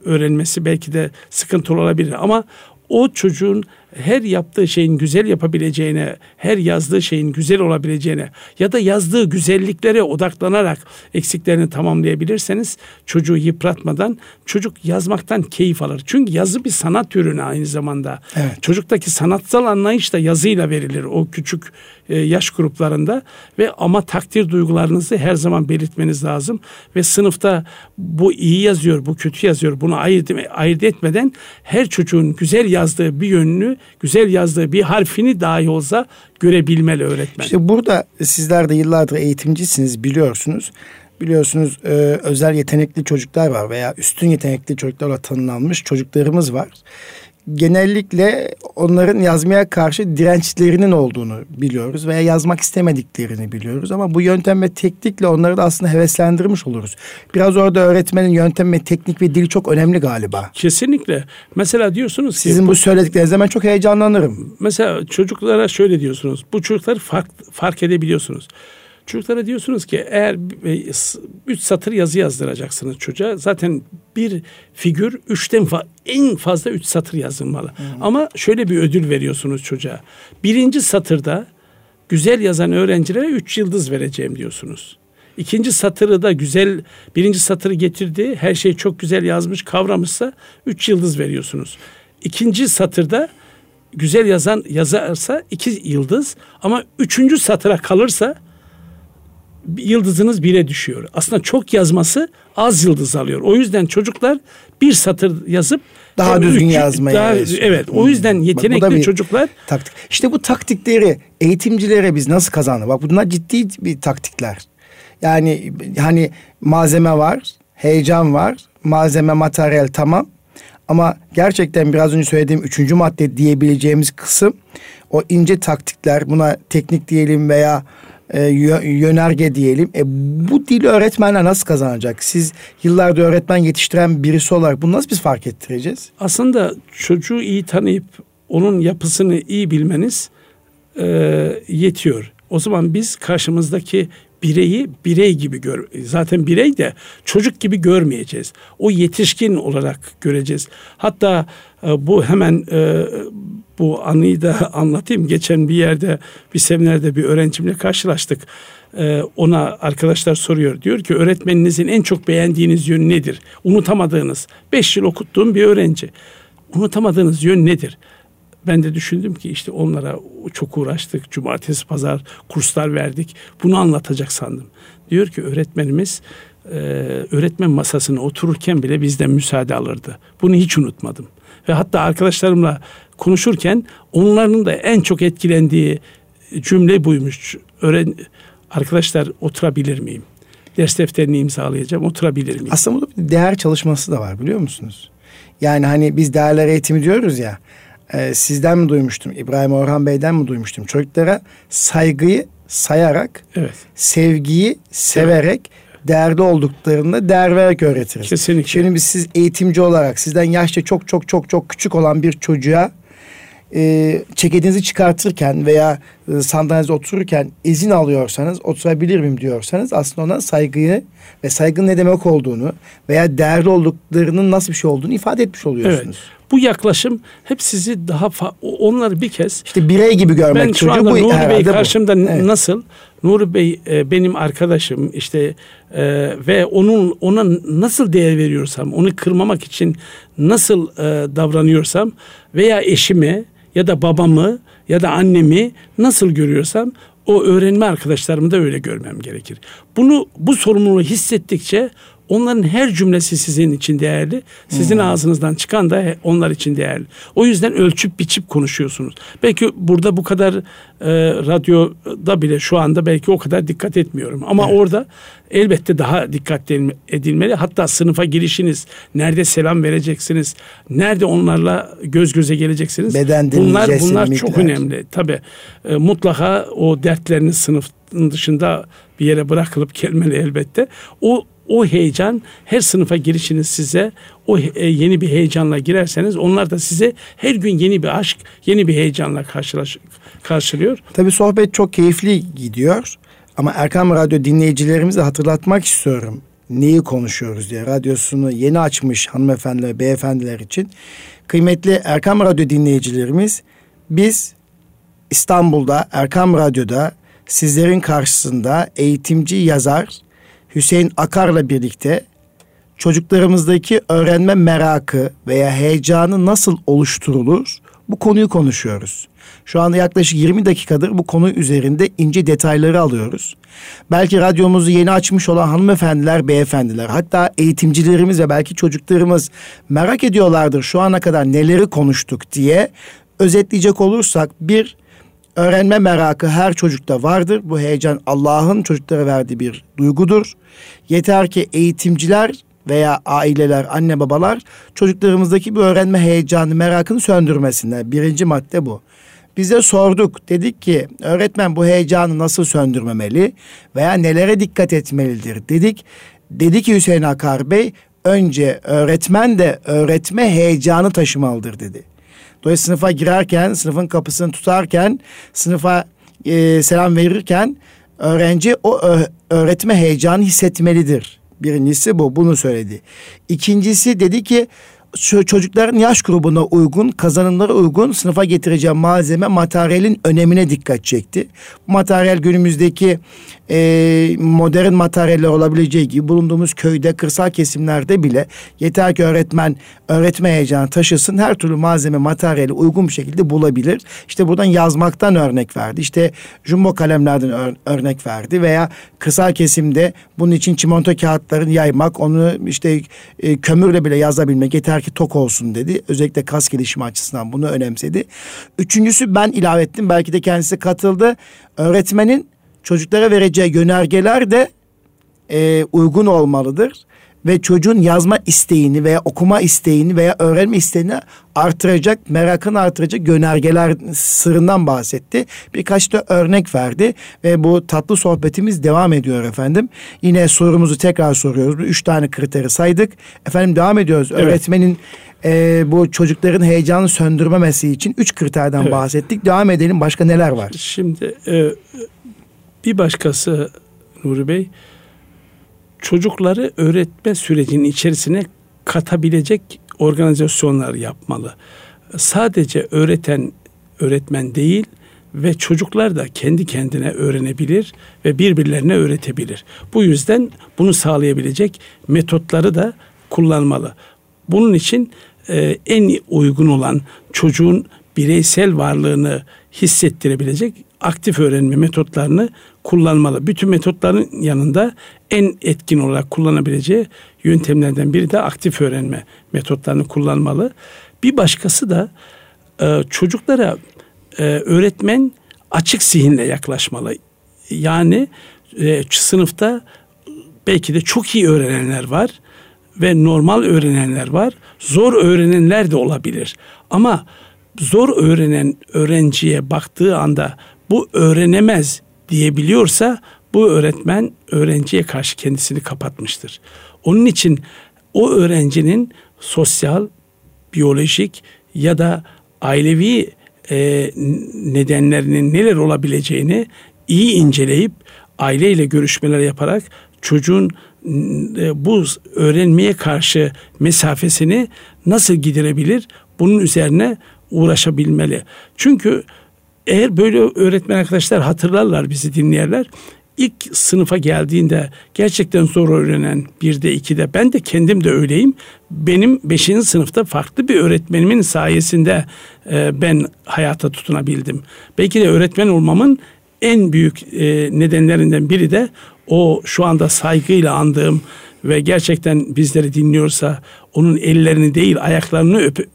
öğrenmesi belki de sıkıntılı olabilir ama o çocuğun her yaptığı şeyin güzel yapabileceğine, her yazdığı şeyin güzel olabileceğine ya da yazdığı güzelliklere odaklanarak eksiklerini tamamlayabilirseniz çocuğu yıpratmadan çocuk yazmaktan keyif alır. Çünkü yazı bir sanat ürünü aynı zamanda. Evet. Çocuktaki sanatsal anlayış da yazıyla verilir. O küçük e, yaş gruplarında ve ama takdir duygularınızı her zaman belirtmeniz lazım ve sınıfta bu iyi yazıyor, bu kötü yazıyor bunu ayırt, ayırt etmeden her çocuğun güzel yazdığı bir yönünü, güzel yazdığı bir harfini dahi olsa görebilmeli öğretmen. İşte burada sizler de yıllardır eğitimcisiniz biliyorsunuz biliyorsunuz e, özel yetenekli çocuklar var veya üstün yetenekli çocuklarla tanımlanmış çocuklarımız var. Genellikle onların yazmaya karşı dirençlerinin olduğunu biliyoruz veya yazmak istemediklerini biliyoruz ama bu yöntem ve teknikle onları da aslında heveslendirmiş oluruz. Biraz orada öğretmenin yöntem ve teknik ve dili çok önemli galiba. Kesinlikle. Mesela diyorsunuz ki Sizin bu söylediklerinizde ben çok heyecanlanırım. Mesela çocuklara şöyle diyorsunuz. Bu çocukları fark, fark edebiliyorsunuz. Çocuklara diyorsunuz ki eğer e, üç satır yazı yazdıracaksınız çocuğa zaten bir figür üçten fa- en fazla üç satır yazılmalı. Hmm. Ama şöyle bir ödül veriyorsunuz çocuğa. Birinci satırda güzel yazan öğrencilere üç yıldız vereceğim diyorsunuz. İkinci satırı da güzel, birinci satırı getirdi, her şey çok güzel yazmış, kavramışsa üç yıldız veriyorsunuz. İkinci satırda güzel yazan yazarsa iki yıldız ama üçüncü satıra kalırsa yıldızınız bire düşüyor. Aslında çok yazması az yıldız alıyor. O yüzden çocuklar bir satır yazıp daha düzgün üç, yazmaya. Daha, evet. O yüzden yetenekli Bak, çocuklar taktik. İşte bu taktikleri eğitimcilere biz nasıl kazandık? Bak bunlar ciddi bir taktikler. Yani hani malzeme var, heyecan var, malzeme materyal tamam. Ama gerçekten biraz önce söylediğim üçüncü madde diyebileceğimiz kısım o ince taktikler buna teknik diyelim veya e, yönerge diyelim. E, bu dili öğretmenler nasıl kazanacak? Siz yıllardır öğretmen yetiştiren birisi olarak bunu nasıl biz fark ettireceğiz? Aslında çocuğu iyi tanıyıp onun yapısını iyi bilmeniz e, yetiyor. O zaman biz karşımızdaki bireyi birey gibi gör. Zaten birey de çocuk gibi görmeyeceğiz. O yetişkin olarak göreceğiz. Hatta e, bu hemen e, bu anıyı da anlatayım. Geçen bir yerde bir seminerde bir öğrencimle karşılaştık. E, ona arkadaşlar soruyor. Diyor ki öğretmeninizin en çok beğendiğiniz yönü nedir? Unutamadığınız. Beş yıl okuttuğum bir öğrenci. Unutamadığınız yön nedir? Ben de düşündüm ki işte onlara çok uğraştık. Cumartesi, pazar kurslar verdik. Bunu anlatacak sandım. Diyor ki öğretmenimiz e, öğretmen masasına otururken bile bizden müsaade alırdı. Bunu hiç unutmadım. Ve hatta arkadaşlarımla konuşurken onların da en çok etkilendiği cümle buymuş. Öğren arkadaşlar oturabilir miyim? Ders defterini imzalayacağım. Oturabilir miyim? Aslında burada bir değer çalışması da var biliyor musunuz? Yani hani biz değerler eğitimi diyoruz ya. E, sizden mi duymuştum? İbrahim Orhan Bey'den mi duymuştum? Çocuklara saygıyı sayarak, evet. sevgiyi severek, evet. değerli olduklarında değer vererek öğretiriz. Kesinlikle. Şimdi biz siz eğitimci olarak sizden yaşça çok çok çok çok küçük olan bir çocuğa e, ceketinizi çıkartırken veya e, sandalyenize otururken izin alıyorsanız oturabilir miyim diyorsanız aslında ona saygıyı ve saygının ne demek olduğunu veya değerli olduklarının nasıl bir şey olduğunu ifade etmiş oluyorsunuz. Evet. Bu yaklaşım hep sizi daha onları bir kez işte birey gibi görmek ben şu anda bu, Nuri Bey karşımda evet. nasıl Nuri Bey e, benim arkadaşım işte e, ve onun ona nasıl değer veriyorsam onu kırmamak için nasıl e, davranıyorsam veya eşimi ya da babamı ya da annemi nasıl görüyorsam o öğrenme arkadaşlarımı da öyle görmem gerekir. Bunu bu sorumluluğu hissettikçe Onların her cümlesi sizin için değerli. Sizin hmm. ağzınızdan çıkan da onlar için değerli. O yüzden ölçüp biçip konuşuyorsunuz. Belki burada bu kadar e, radyoda bile şu anda belki o kadar dikkat etmiyorum. Ama evet. orada elbette daha dikkat edilmeli. Hatta sınıfa girişiniz, nerede selam vereceksiniz, nerede onlarla göz göze geleceksiniz. Beden bunlar bunlar çok önemli. Tabii e, mutlaka o dertleriniz sınıfın dışında bir yere bırakılıp gelmeli elbette. O o heyecan her sınıfa girişiniz size o e, yeni bir heyecanla girerseniz onlar da size her gün yeni bir aşk, yeni bir heyecanla karşılaş, karşılıyor. Tabii sohbet çok keyifli gidiyor. Ama Erkam Radyo dinleyicilerimize hatırlatmak istiyorum. Neyi konuşuyoruz diye radyosunu yeni açmış hanımefendiler, beyefendiler için. Kıymetli Erkam Radyo dinleyicilerimiz biz İstanbul'da Erkam Radyo'da sizlerin karşısında eğitimci yazar Hüseyin Akar'la birlikte çocuklarımızdaki öğrenme merakı veya heyecanı nasıl oluşturulur? Bu konuyu konuşuyoruz. Şu anda yaklaşık 20 dakikadır bu konu üzerinde ince detayları alıyoruz. Belki radyomuzu yeni açmış olan hanımefendiler, beyefendiler, hatta eğitimcilerimiz ve belki çocuklarımız merak ediyorlardır şu ana kadar neleri konuştuk diye. Özetleyecek olursak bir öğrenme merakı her çocukta vardır. Bu heyecan Allah'ın çocuklara verdiği bir duygudur. Yeter ki eğitimciler veya aileler, anne babalar çocuklarımızdaki bir öğrenme heyecanı, merakını söndürmesinler. Birinci madde bu. Bize sorduk. Dedik ki öğretmen bu heyecanı nasıl söndürmemeli veya nelere dikkat etmelidir dedik. Dedi ki Hüseyin Akar Bey önce öğretmen de öğretme heyecanı taşımalıdır dedi. Dolayısıyla sınıfa girerken, sınıfın kapısını tutarken, sınıfa e, selam verirken öğrenci o öğretme heyecanı hissetmelidir. Birincisi bu, bunu söyledi. İkincisi dedi ki çocukların yaş grubuna uygun, kazanımlara uygun sınıfa getireceğim malzeme, materyalin önemine dikkat çekti. Bu materyal günümüzdeki e, modern materyaller olabileceği gibi bulunduğumuz köyde, kırsal kesimlerde bile yeter ki öğretmen öğretme heyecanı taşısın. Her türlü malzeme, materyali uygun bir şekilde bulabilir. İşte buradan yazmaktan örnek verdi. İşte jumbo kalemlerden ör, örnek verdi veya kırsal kesimde bunun için çimento kağıtlarını yaymak, onu işte e, kömürle bile yazabilmek yeter ki tok olsun dedi. Özellikle kas gelişimi açısından bunu önemsedi. Üçüncüsü ben ilave ettim. Belki de kendisi katıldı. Öğretmenin çocuklara vereceği yönergeler de e, uygun olmalıdır ve çocuğun yazma isteğini veya okuma isteğini veya öğrenme isteğini artıracak, merakını artıracak yönergeler sırrından bahsetti. Birkaç da örnek verdi ve bu tatlı sohbetimiz devam ediyor efendim. Yine sorumuzu tekrar soruyoruz. Üç tane kriteri saydık. Efendim devam ediyoruz. Evet. Öğretmenin e, bu çocukların heyecanı söndürmemesi için üç kriterden evet. bahsettik. Devam edelim. Başka neler var? Şimdi e, bir başkası Nuri Bey çocukları öğretme sürecinin içerisine katabilecek organizasyonlar yapmalı. Sadece öğreten öğretmen değil ve çocuklar da kendi kendine öğrenebilir ve birbirlerine öğretebilir. Bu yüzden bunu sağlayabilecek metotları da kullanmalı. Bunun için e, en uygun olan çocuğun bireysel varlığını hissettirebilecek aktif öğrenme metotlarını kullanmalı. Bütün metotların yanında en etkin olarak kullanabileceği yöntemlerden biri de aktif öğrenme metotlarını kullanmalı. Bir başkası da e, çocuklara e, öğretmen açık zihinle yaklaşmalı. Yani e, sınıfta belki de çok iyi öğrenenler var ve normal öğrenenler var. Zor öğrenenler de olabilir. Ama zor öğrenen öğrenciye baktığı anda bu öğrenemez diyebiliyorsa bu öğretmen öğrenciye karşı kendisini kapatmıştır. Onun için o öğrencinin sosyal, biyolojik ya da ailevi e, nedenlerinin neler olabileceğini iyi inceleyip aileyle görüşmeler yaparak çocuğun e, bu öğrenmeye karşı mesafesini nasıl giderebilir bunun üzerine uğraşabilmeli. Çünkü eğer böyle öğretmen arkadaşlar hatırlarlar bizi dinleyerler. İlk sınıfa geldiğinde gerçekten zor öğrenen bir de iki de ben de kendim de öyleyim. Benim beşinci sınıfta farklı bir öğretmenimin sayesinde e, ben hayata tutunabildim. Belki de öğretmen olmamın en büyük e, nedenlerinden biri de o şu anda saygıyla andığım ve gerçekten bizleri dinliyorsa onun ellerini değil ayaklarını öp,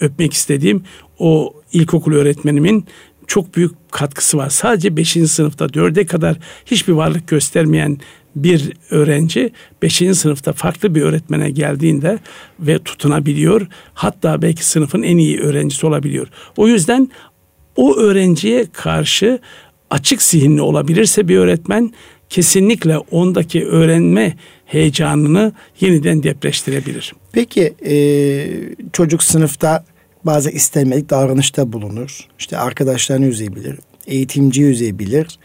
öpmek istediğim o ilkokul öğretmenimin çok büyük katkısı var. Sadece 5. sınıfta 4'e kadar hiçbir varlık göstermeyen bir öğrenci 5. sınıfta farklı bir öğretmene geldiğinde ve tutunabiliyor. Hatta belki sınıfın en iyi öğrencisi olabiliyor. O yüzden o öğrenciye karşı açık zihinli olabilirse bir öğretmen kesinlikle ondaki öğrenme heyecanını yeniden depreştirebilir. Peki e, çocuk sınıfta bazı istenmedik davranışta bulunur. İşte arkadaşlarını üzebilir, eğitimci üzebilir.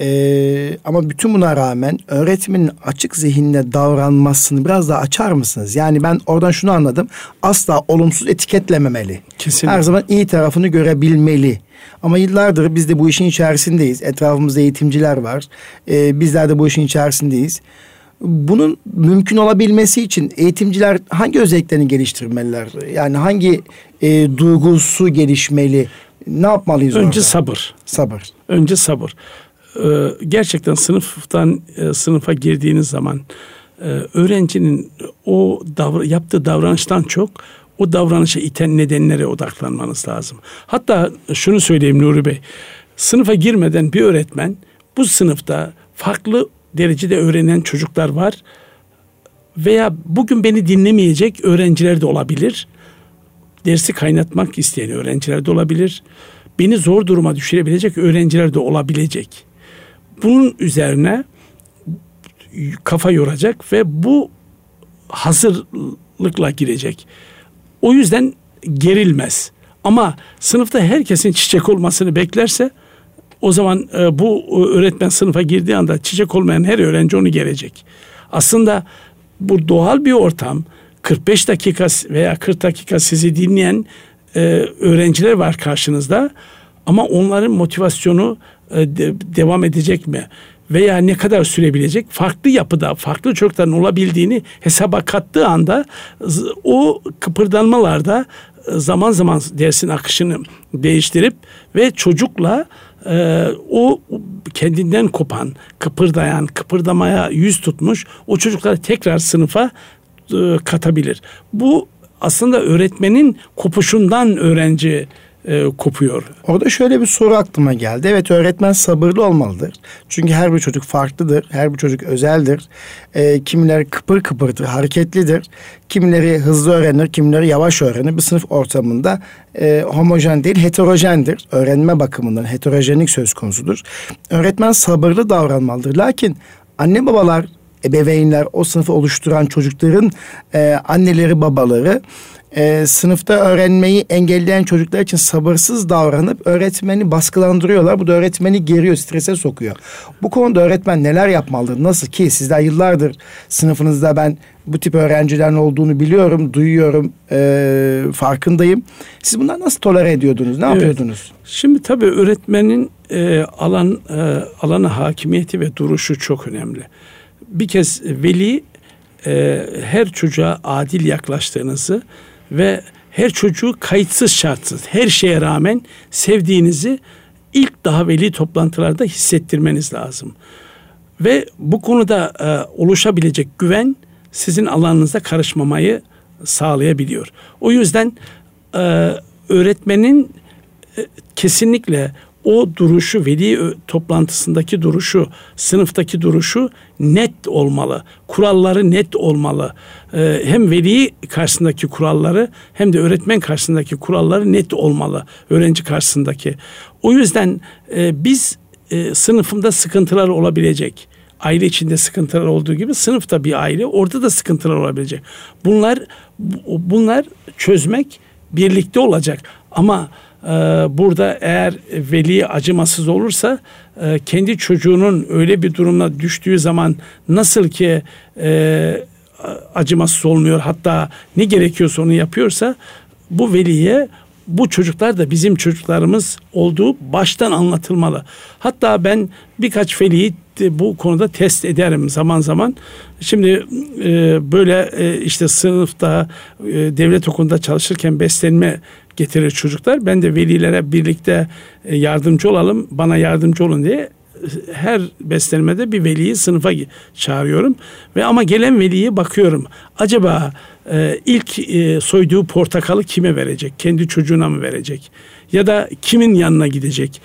Ee, ama bütün buna rağmen öğretmenin açık zihinle davranmasını biraz daha açar mısınız? Yani ben oradan şunu anladım. Asla olumsuz etiketlememeli. Kesinlikle. Her zaman iyi tarafını görebilmeli. Ama yıllardır biz de bu işin içerisindeyiz. Etrafımızda eğitimciler var. Ee, bizler de bu işin içerisindeyiz. Bunun mümkün olabilmesi için eğitimciler hangi özelliklerini geliştirmeliler? Yani hangi e, duygusu gelişmeli? Ne yapmalıyız Önce orada? sabır. Sabır. Önce sabır. Ee, gerçekten sınıftan e, sınıfa girdiğiniz zaman e, öğrencinin o davra, yaptığı davranıştan çok o davranışa iten nedenlere odaklanmanız lazım. Hatta şunu söyleyeyim Nuri Bey. Sınıfa girmeden bir öğretmen bu sınıfta farklı derecede öğrenen çocuklar var veya bugün beni dinlemeyecek öğrenciler de olabilir. Dersi kaynatmak isteyen öğrenciler de olabilir. Beni zor duruma düşürebilecek öğrenciler de olabilecek. Bunun üzerine kafa yoracak ve bu hazırlıkla girecek. O yüzden gerilmez. Ama sınıfta herkesin çiçek olmasını beklerse o zaman e, bu öğretmen sınıfa girdiği anda çiçek olmayan her öğrenci onu gelecek. Aslında bu doğal bir ortam. 45 dakika veya 40 dakika sizi dinleyen e, öğrenciler var karşınızda. Ama onların motivasyonu e, de, devam edecek mi? Veya ne kadar sürebilecek? Farklı yapıda, farklı çocukların olabildiğini hesaba kattığı anda o kıpırdanmalarda e, zaman zaman dersin akışını değiştirip ve çocukla e, o kendinden kopan, kıpırdayan, kıpırdamaya yüz tutmuş o çocukları tekrar sınıfa e, katabilir. Bu aslında öğretmenin kopuşundan öğrenci e, kopuyor. Orada şöyle bir soru aklıma geldi. Evet öğretmen sabırlı olmalıdır. Çünkü her bir çocuk farklıdır. Her bir çocuk özeldir. E, kimileri kıpır kıpırdır, hareketlidir. Kimileri hızlı öğrenir, kimileri yavaş öğrenir. Bir sınıf ortamında e, homojen değil, heterojendir. Öğrenme bakımından heterojenlik söz konusudur. Öğretmen sabırlı davranmalıdır. Lakin anne babalar ebeveynler, o sınıfı oluşturan çocukların e, anneleri, babaları e, sınıfta öğrenmeyi engelleyen çocuklar için sabırsız davranıp öğretmeni baskılandırıyorlar. Bu da öğretmeni geriyor, strese sokuyor. Bu konuda öğretmen neler yapmalıdır? Nasıl ki sizler yıllardır sınıfınızda ben bu tip öğrencilerin olduğunu biliyorum, duyuyorum, e, farkındayım. Siz bunları nasıl tolere ediyordunuz? Ne evet. yapıyordunuz? Şimdi tabii öğretmenin e, alan e, alana hakimiyeti ve duruşu çok önemli. Bir kez veli e, her çocuğa adil yaklaştığınızı ve her çocuğu kayıtsız şartsız her şeye rağmen sevdiğinizi ilk daha veli toplantılarda hissettirmeniz lazım. Ve bu konuda e, oluşabilecek güven sizin alanınıza karışmamayı sağlayabiliyor. O yüzden e, öğretmenin e, kesinlikle o duruşu, veli toplantısındaki duruşu, sınıftaki duruşu net olmalı. Kuralları net olmalı. Ee, hem veli karşısındaki kuralları hem de öğretmen karşısındaki kuralları net olmalı. Öğrenci karşısındaki. O yüzden e, biz e, sınıfımda sıkıntılar olabilecek. Aile içinde sıkıntılar olduğu gibi sınıfta bir aile orada da sıkıntılar olabilecek. Bunlar bunlar çözmek birlikte olacak. Ama burada eğer veli acımasız olursa e, kendi çocuğunun öyle bir durumda düştüğü zaman nasıl ki e, acımasız olmuyor hatta ne gerekiyorsa onu yapıyorsa bu veliye bu çocuklar da bizim çocuklarımız olduğu baştan anlatılmalı. Hatta ben birkaç veliyi bu konuda test ederim zaman zaman. Şimdi e, böyle e, işte sınıfta e, devlet okulunda çalışırken beslenme getirir çocuklar. Ben de velilere birlikte e, yardımcı olalım, bana yardımcı olun diye e, her beslenmede bir veliyi sınıfa çağırıyorum ve ama gelen veliye bakıyorum. Acaba e, ilk e, soyduğu portakalı kime verecek? Kendi çocuğuna mı verecek? Ya da kimin yanına gidecek?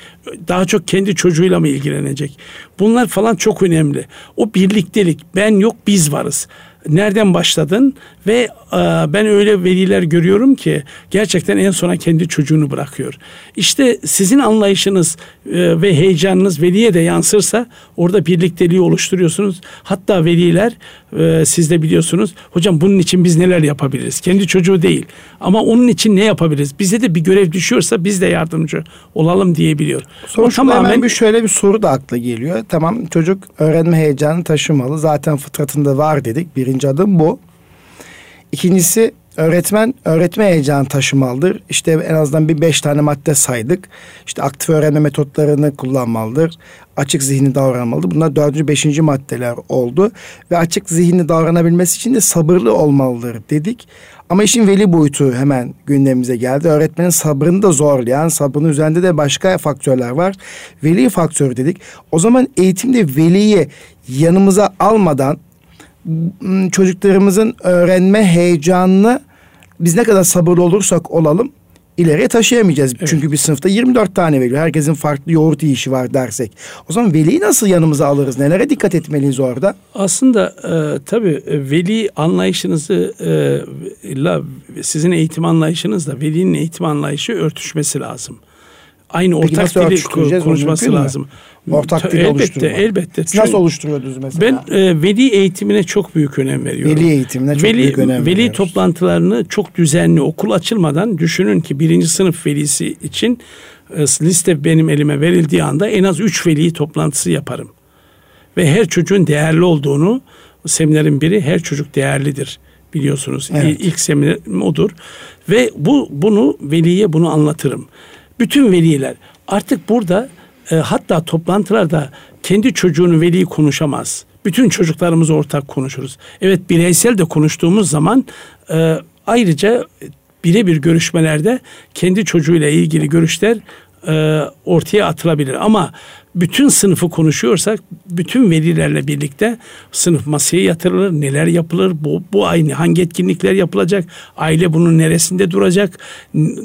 Daha çok kendi çocuğuyla mı ilgilenecek? Bunlar falan çok önemli. O birliktelik ben yok biz varız nereden başladın ve e, ben öyle veliler görüyorum ki gerçekten en sona kendi çocuğunu bırakıyor. İşte sizin anlayışınız e, ve heyecanınız veliye de yansırsa orada birlikteliği oluşturuyorsunuz. Hatta veliler e, siz de biliyorsunuz hocam bunun için biz neler yapabiliriz? Kendi çocuğu değil ama onun için ne yapabiliriz? Bize de bir görev düşüyorsa biz de yardımcı olalım diyebiliyor. Sonuçta tamamen... hemen bir şöyle bir soru da akla geliyor. Tamam çocuk öğrenme heyecanı taşımalı. Zaten fıtratında var dedik. Birinci adım bu. İkincisi öğretmen öğretme heyecanı taşımalıdır. İşte en azından bir beş tane madde saydık. İşte aktif öğrenme metotlarını kullanmalıdır. Açık zihni davranmalıdır. Bunlar dördüncü, beşinci maddeler oldu. Ve açık zihni davranabilmesi için de sabırlı olmalıdır dedik. Ama işin veli boyutu hemen gündemimize geldi. Öğretmenin sabrını da zorlayan, sabrının üzerinde de başka faktörler var. Veli faktörü dedik. O zaman eğitimde veliyi yanımıza almadan çocuklarımızın öğrenme heyecanını biz ne kadar sabırlı olursak olalım ileriye taşıyamayacağız. Evet. Çünkü bir sınıfta 24 tane veli. Herkesin farklı yoğurt yiyişi var dersek. O zaman veliyi nasıl yanımıza alırız? Nelere dikkat etmeliyiz orada? Aslında e, tabii e, veli anlayışınızı e, la, sizin eğitim anlayışınızla velinin eğitim anlayışı örtüşmesi lazım aynı Peki ortak dili konuşması lazım. Ortak dil elbette, oluşturma. Elbette. Siz nasıl oluşturuyordunuz mesela? Ben e, veli eğitimine çok büyük önem veriyorum. Veli eğitimine çok veli, büyük önem veriyoruz. Veli toplantılarını çok düzenli okul açılmadan düşünün ki birinci sınıf velisi için e, liste benim elime verildiği anda en az üç veli toplantısı yaparım. Ve her çocuğun değerli olduğunu seminerin biri her çocuk değerlidir biliyorsunuz. Evet. İlk seminer odur. Ve bu bunu veliye bunu anlatırım bütün veliler artık burada e, hatta toplantılarda kendi çocuğunu veli konuşamaz. Bütün çocuklarımız ortak konuşuruz. Evet bireysel de konuştuğumuz zaman e, ayrıca birebir görüşmelerde kendi çocuğuyla ilgili görüşler e, ortaya atılabilir. Ama bütün sınıfı konuşuyorsak bütün velilerle birlikte sınıf masaya yatırılır. Neler yapılır? Bu, bu aynı hangi etkinlikler yapılacak? Aile bunun neresinde duracak?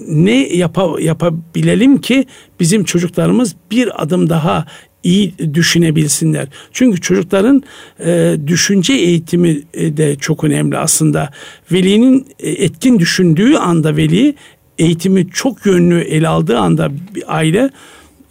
Ne yapa, yapabilelim ki bizim çocuklarımız bir adım daha iyi düşünebilsinler. Çünkü çocukların e, düşünce eğitimi e, de çok önemli aslında. Velinin e, etkin düşündüğü anda veli eğitimi çok yönlü ele aldığı anda aile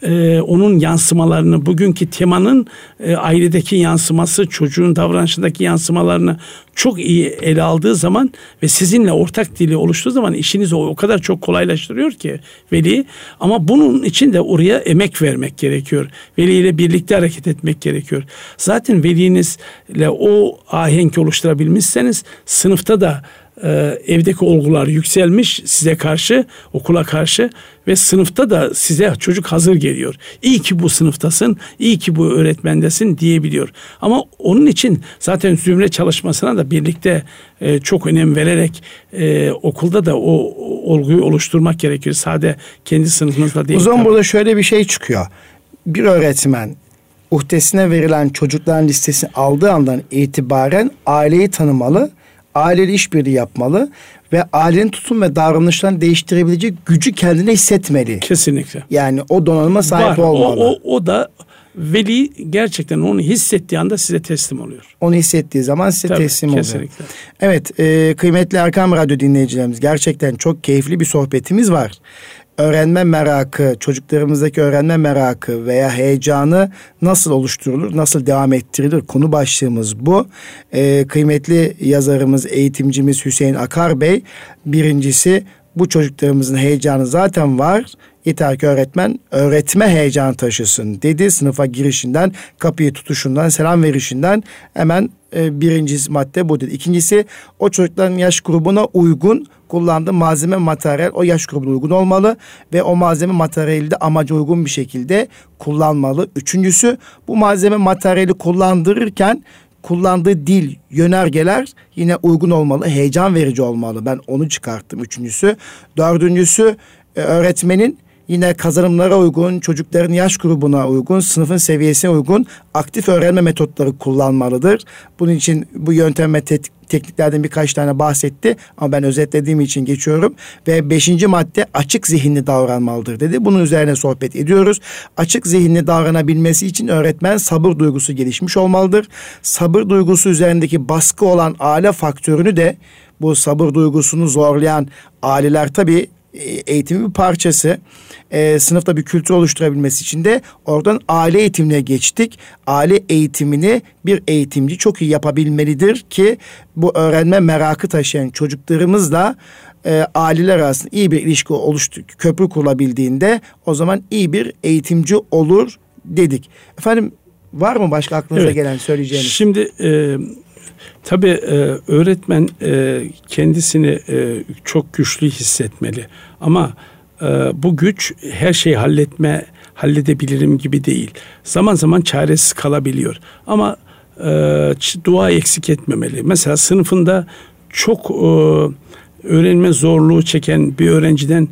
e, onun yansımalarını bugünkü temanın e, ailedeki yansıması çocuğun davranışındaki yansımalarını çok iyi ele aldığı zaman ve sizinle ortak dili oluştuğu zaman işinizi o, o kadar çok kolaylaştırıyor ki veli ama bunun için de oraya emek vermek gerekiyor. Veli ile birlikte hareket etmek gerekiyor. Zaten velinizle o ahenk oluşturabilmişseniz sınıfta da e, evdeki olgular yükselmiş size karşı, okula karşı ve sınıfta da size çocuk hazır geliyor. İyi ki bu sınıftasın, iyi ki bu öğretmendesin diyebiliyor. Ama onun için zaten zümre çalışmasına da birlikte e, çok önem vererek e, okulda da o, olguyu oluşturmak gerekiyor. Sade kendi sınıfınızla değil. O zaman tabii. burada şöyle bir şey çıkıyor. Bir öğretmen uhdesine verilen çocukların listesini aldığı andan itibaren aileyi tanımalı aileyle işbirliği yapmalı ve ailenin tutum ve davranışlarını değiştirebilecek gücü kendine hissetmeli. Kesinlikle. Yani o donanıma sahip Var. olmalı. O, o, o da veli gerçekten onu hissettiği anda size teslim oluyor. Onu hissettiği zaman size Tabii, teslim kesinlikle. oluyor. Evet, e, kıymetli Erkam Radyo dinleyicilerimiz gerçekten çok keyifli bir sohbetimiz var öğrenme merakı, çocuklarımızdaki öğrenme merakı veya heyecanı nasıl oluşturulur, nasıl devam ettirilir? Konu başlığımız bu. Ee, kıymetli yazarımız, eğitimcimiz Hüseyin Akar Bey birincisi bu çocuklarımızın heyecanı zaten var. Yeter ki öğretmen öğretme heyecan taşısın dedi. Sınıfa girişinden, kapıyı tutuşundan, selam verişinden hemen e, birinci madde bu dedi. İkincisi o çocukların yaş grubuna uygun kullandığı malzeme materyal o yaş grubuna uygun olmalı ve o malzeme materyali de amaca uygun bir şekilde kullanmalı. Üçüncüsü bu malzeme materyali kullandırırken kullandığı dil, yönergeler yine uygun olmalı, heyecan verici olmalı. Ben onu çıkarttım üçüncüsü. Dördüncüsü e, öğretmenin yine kazanımlara uygun, çocukların yaş grubuna uygun, sınıfın seviyesine uygun aktif öğrenme metotları kullanmalıdır. Bunun için bu yöntem ve te- tekniklerden birkaç tane bahsetti ama ben özetlediğim için geçiyorum. Ve beşinci madde açık zihinli davranmalıdır dedi. Bunun üzerine sohbet ediyoruz. Açık zihinli davranabilmesi için öğretmen sabır duygusu gelişmiş olmalıdır. Sabır duygusu üzerindeki baskı olan aile faktörünü de bu sabır duygusunu zorlayan aileler tabii eğitimin bir parçası. E, sınıfta bir kültür oluşturabilmesi için de oradan aile eğitimine geçtik. Aile eğitimini bir eğitimci çok iyi yapabilmelidir ki bu öğrenme merakı taşıyan çocuklarımızla e, aileler arasında iyi bir ilişki oluştu, köprü kurulabildiğinde o zaman iyi bir eğitimci olur dedik. Efendim var mı başka aklınıza evet. gelen söyleyeceğiniz? Şimdi e, Tabii e, öğretmen e, kendisini e, çok güçlü hissetmeli. Ama e, bu güç her şeyi halletme, halledebilirim gibi değil. Zaman zaman çaresiz kalabiliyor. Ama e, dua eksik etmemeli. Mesela sınıfında çok e, öğrenme zorluğu çeken bir öğrenciden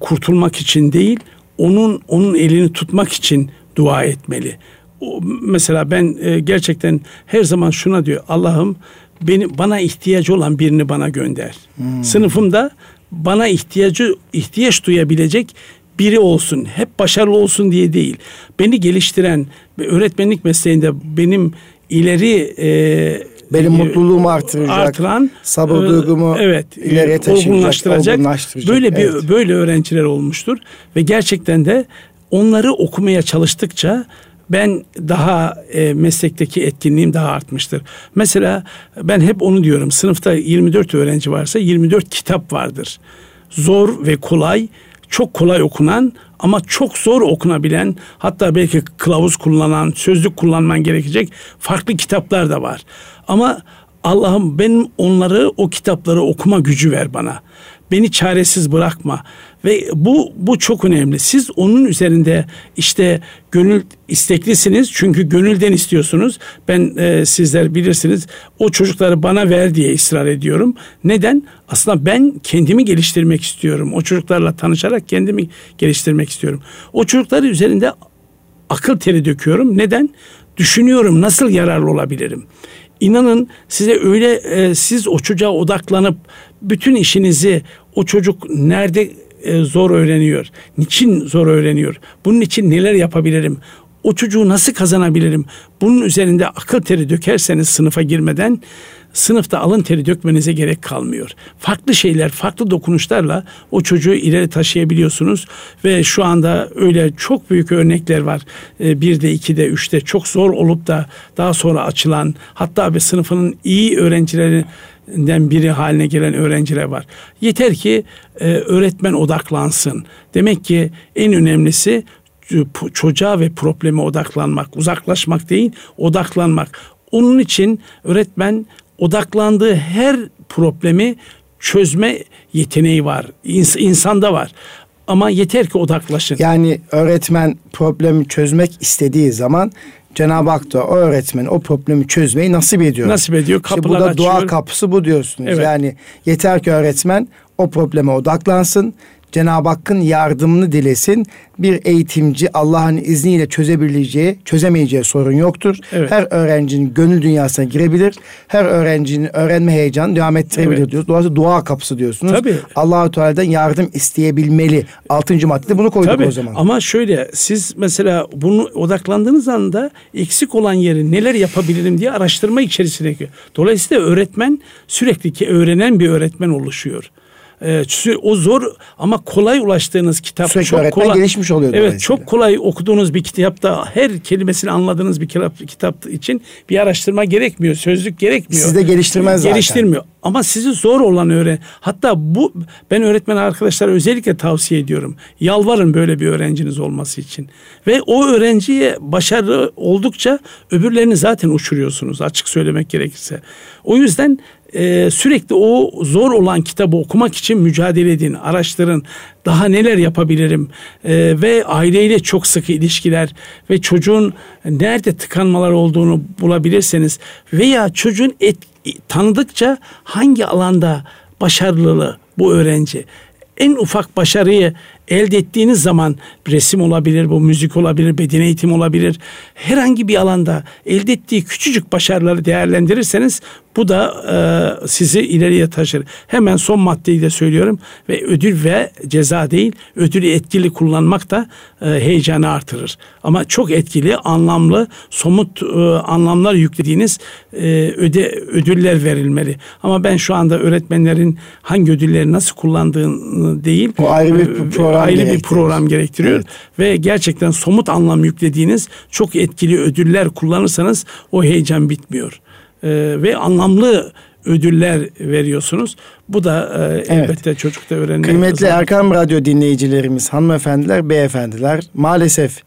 kurtulmak için değil, onun onun elini tutmak için dua etmeli. O, mesela ben e, gerçekten her zaman şuna diyor Allah'ım beni bana ihtiyacı olan birini bana gönder. Hmm. Sınıfımda bana ihtiyacı ihtiyaç duyabilecek biri olsun. Hep başarılı olsun diye değil. Beni geliştiren ve öğretmenlik mesleğinde benim ileri e, benim e, mutluluğumu artıracak, artıran, sabır e, duygumu evet, ileriye taşıyacak, olgunlaştıracak, olgunlaştıracak. Böyle bir evet. böyle öğrenciler olmuştur ve gerçekten de onları okumaya çalıştıkça ben daha e, meslekteki etkinliğim daha artmıştır. Mesela ben hep onu diyorum. Sınıfta 24 öğrenci varsa 24 kitap vardır. Zor ve kolay, çok kolay okunan ama çok zor okunabilen hatta belki kılavuz kullanan, sözlük kullanman gerekecek farklı kitaplar da var. Ama Allah'ım benim onları o kitapları okuma gücü ver bana. Beni çaresiz bırakma. Ve bu bu çok önemli. Siz onun üzerinde işte gönül isteklisiniz çünkü gönülden istiyorsunuz. Ben e, sizler bilirsiniz o çocukları bana ver diye ısrar ediyorum. Neden? Aslında ben kendimi geliştirmek istiyorum. O çocuklarla tanışarak kendimi geliştirmek istiyorum. O çocukları üzerinde akıl teri döküyorum. Neden? Düşünüyorum nasıl yararlı olabilirim. İnanın size öyle e, siz o çocuğa odaklanıp bütün işinizi o çocuk nerede e, zor öğreniyor? Niçin zor öğreniyor? Bunun için neler yapabilirim? O çocuğu nasıl kazanabilirim? Bunun üzerinde akıl teri dökerseniz sınıfa girmeden sınıfta alın teri dökmenize gerek kalmıyor. Farklı şeyler, farklı dokunuşlarla o çocuğu ileri taşıyabiliyorsunuz ve şu anda öyle çok büyük örnekler var. E, bir de iki de üçte çok zor olup da daha sonra açılan hatta bir sınıfının iyi öğrencileri den biri haline gelen öğrenciler var. Yeter ki e, öğretmen odaklansın. Demek ki en önemlisi çocuğa ve probleme odaklanmak, uzaklaşmak değil, odaklanmak. Onun için öğretmen odaklandığı her problemi çözme yeteneği var. İns- insanda var. Ama yeter ki odaklaşın. Yani öğretmen problemi çözmek istediği zaman Cenab-ı Hak da o öğretmen o problemi çözmeyi nasip ediyor. Nasip ediyor. Kapılar işte bu da açıyor. dua kapısı bu diyorsunuz. Evet. Yani yeter ki öğretmen o probleme odaklansın. Cenab-ı Hakk'ın yardımını dilesin. Bir eğitimci Allah'ın izniyle çözebileceği, çözemeyeceği sorun yoktur. Evet. Her öğrencinin gönül dünyasına girebilir. Her öğrencinin öğrenme heyecanı devam ettirebilir evet. diyoruz. Dolayısıyla dua kapısı diyorsunuz. Tabii. Allah-u Teala'dan yardım isteyebilmeli. Altıncı maddede bunu koyduk Tabii. o zaman. Ama şöyle siz mesela bunu odaklandığınız anda eksik olan yeri neler yapabilirim diye araştırma içerisine giriyor. Dolayısıyla öğretmen sürekli ki öğrenen bir öğretmen oluşuyor e, o zor ama kolay ulaştığınız kitap Sürekli çok kolay gelişmiş oluyor. Evet çok kolay okuduğunuz bir kitapta her kelimesini anladığınız bir kitap, kitap için bir araştırma gerekmiyor. Sözlük gerekmiyor. Sizde geliştirmez zaten. Geliştirmiyor. Ama sizi zor olan öğren. Hatta bu ben öğretmen arkadaşlara özellikle tavsiye ediyorum. Yalvarın böyle bir öğrenciniz olması için. Ve o öğrenciye başarı oldukça öbürlerini zaten uçuruyorsunuz açık söylemek gerekirse. O yüzden e, sürekli o zor olan kitabı okumak için mücadele edin, araştırın. Daha neler yapabilirim e, ve aileyle çok sıkı ilişkiler ve çocuğun nerede tıkanmalar olduğunu bulabilirseniz veya çocuğun et, tanıdıkça hangi alanda başarılı bu öğrenci en ufak başarıyı elde ettiğiniz zaman resim olabilir, bu müzik olabilir, beden eğitim olabilir. Herhangi bir alanda elde ettiği küçücük başarıları değerlendirirseniz bu da e, sizi ileriye taşır. Hemen son maddeyi de söylüyorum ve ödül ve ceza değil, ödülü etkili kullanmak da e, heyecanı artırır. Ama çok etkili, anlamlı, somut e, anlamlar yüklediğiniz e, öde ödüller verilmeli. Ama ben şu anda öğretmenlerin hangi ödülleri nasıl kullandığını değil, o ayrı bir e, program ayrı bir program gerektiriyor evet. ve gerçekten somut anlam yüklediğiniz çok etkili ödüller kullanırsanız o heyecan bitmiyor. Ee, ve anlamlı ödüller veriyorsunuz. Bu da e, evet. elbette çocukta öğrenmek. Kıymetli Erkam Radyo dinleyicilerimiz, hanımefendiler, beyefendiler maalesef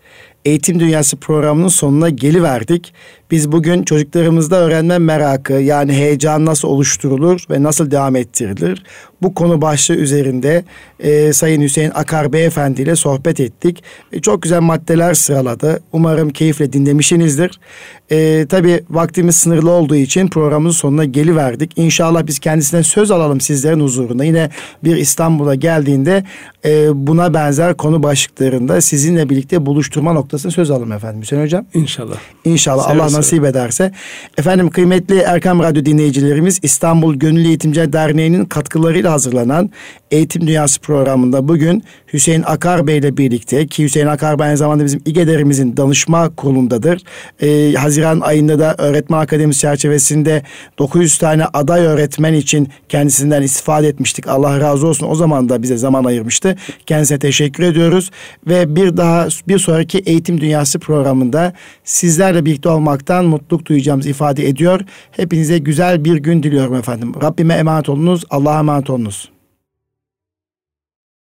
Eğitim Dünyası programının sonuna geliverdik. Biz bugün çocuklarımızda öğrenme merakı yani heyecan nasıl oluşturulur ve nasıl devam ettirilir? Bu konu başlığı üzerinde e, Sayın Hüseyin Akar Beyefendi ile sohbet ettik. E, çok güzel maddeler sıraladı. Umarım keyifle dinlemişsinizdir. E, tabii vaktimiz sınırlı olduğu için programımızın sonuna geliverdik. İnşallah biz kendisine söz alalım sizlerin huzurunda. Yine bir İstanbul'a geldiğinde e, buna benzer konu başlıklarında sizinle birlikte buluşturma noktasını söz alalım efendim Hüseyin Hocam. İnşallah. İnşallah Seve Allah seve. Nasip ederse. Efendim kıymetli Erkam Radyo dinleyicilerimiz İstanbul Gönüllü Eğitimciler Derneği'nin katkılarıyla hazırlanan Eğitim Dünyası programında bugün Hüseyin Akar Bey ile birlikte ki Hüseyin Akar Bey aynı zamanda bizim İGEDER'imizin danışma kurulundadır. Ee, Haziran ayında da öğretmen akademisi çerçevesinde 900 tane aday öğretmen için kendisinden istifade etmiştik. Allah razı olsun o zaman da bize zaman ayırmıştı. Kendisine teşekkür ediyoruz ve bir daha bir sonraki Eğitim Dünyası programında sizlerle birlikte olmaktan mutluluk duyacağımızı ifade ediyor. Hepinize güzel bir gün diliyorum efendim. Rabbime emanet olunuz. Allah'a emanet olunuz.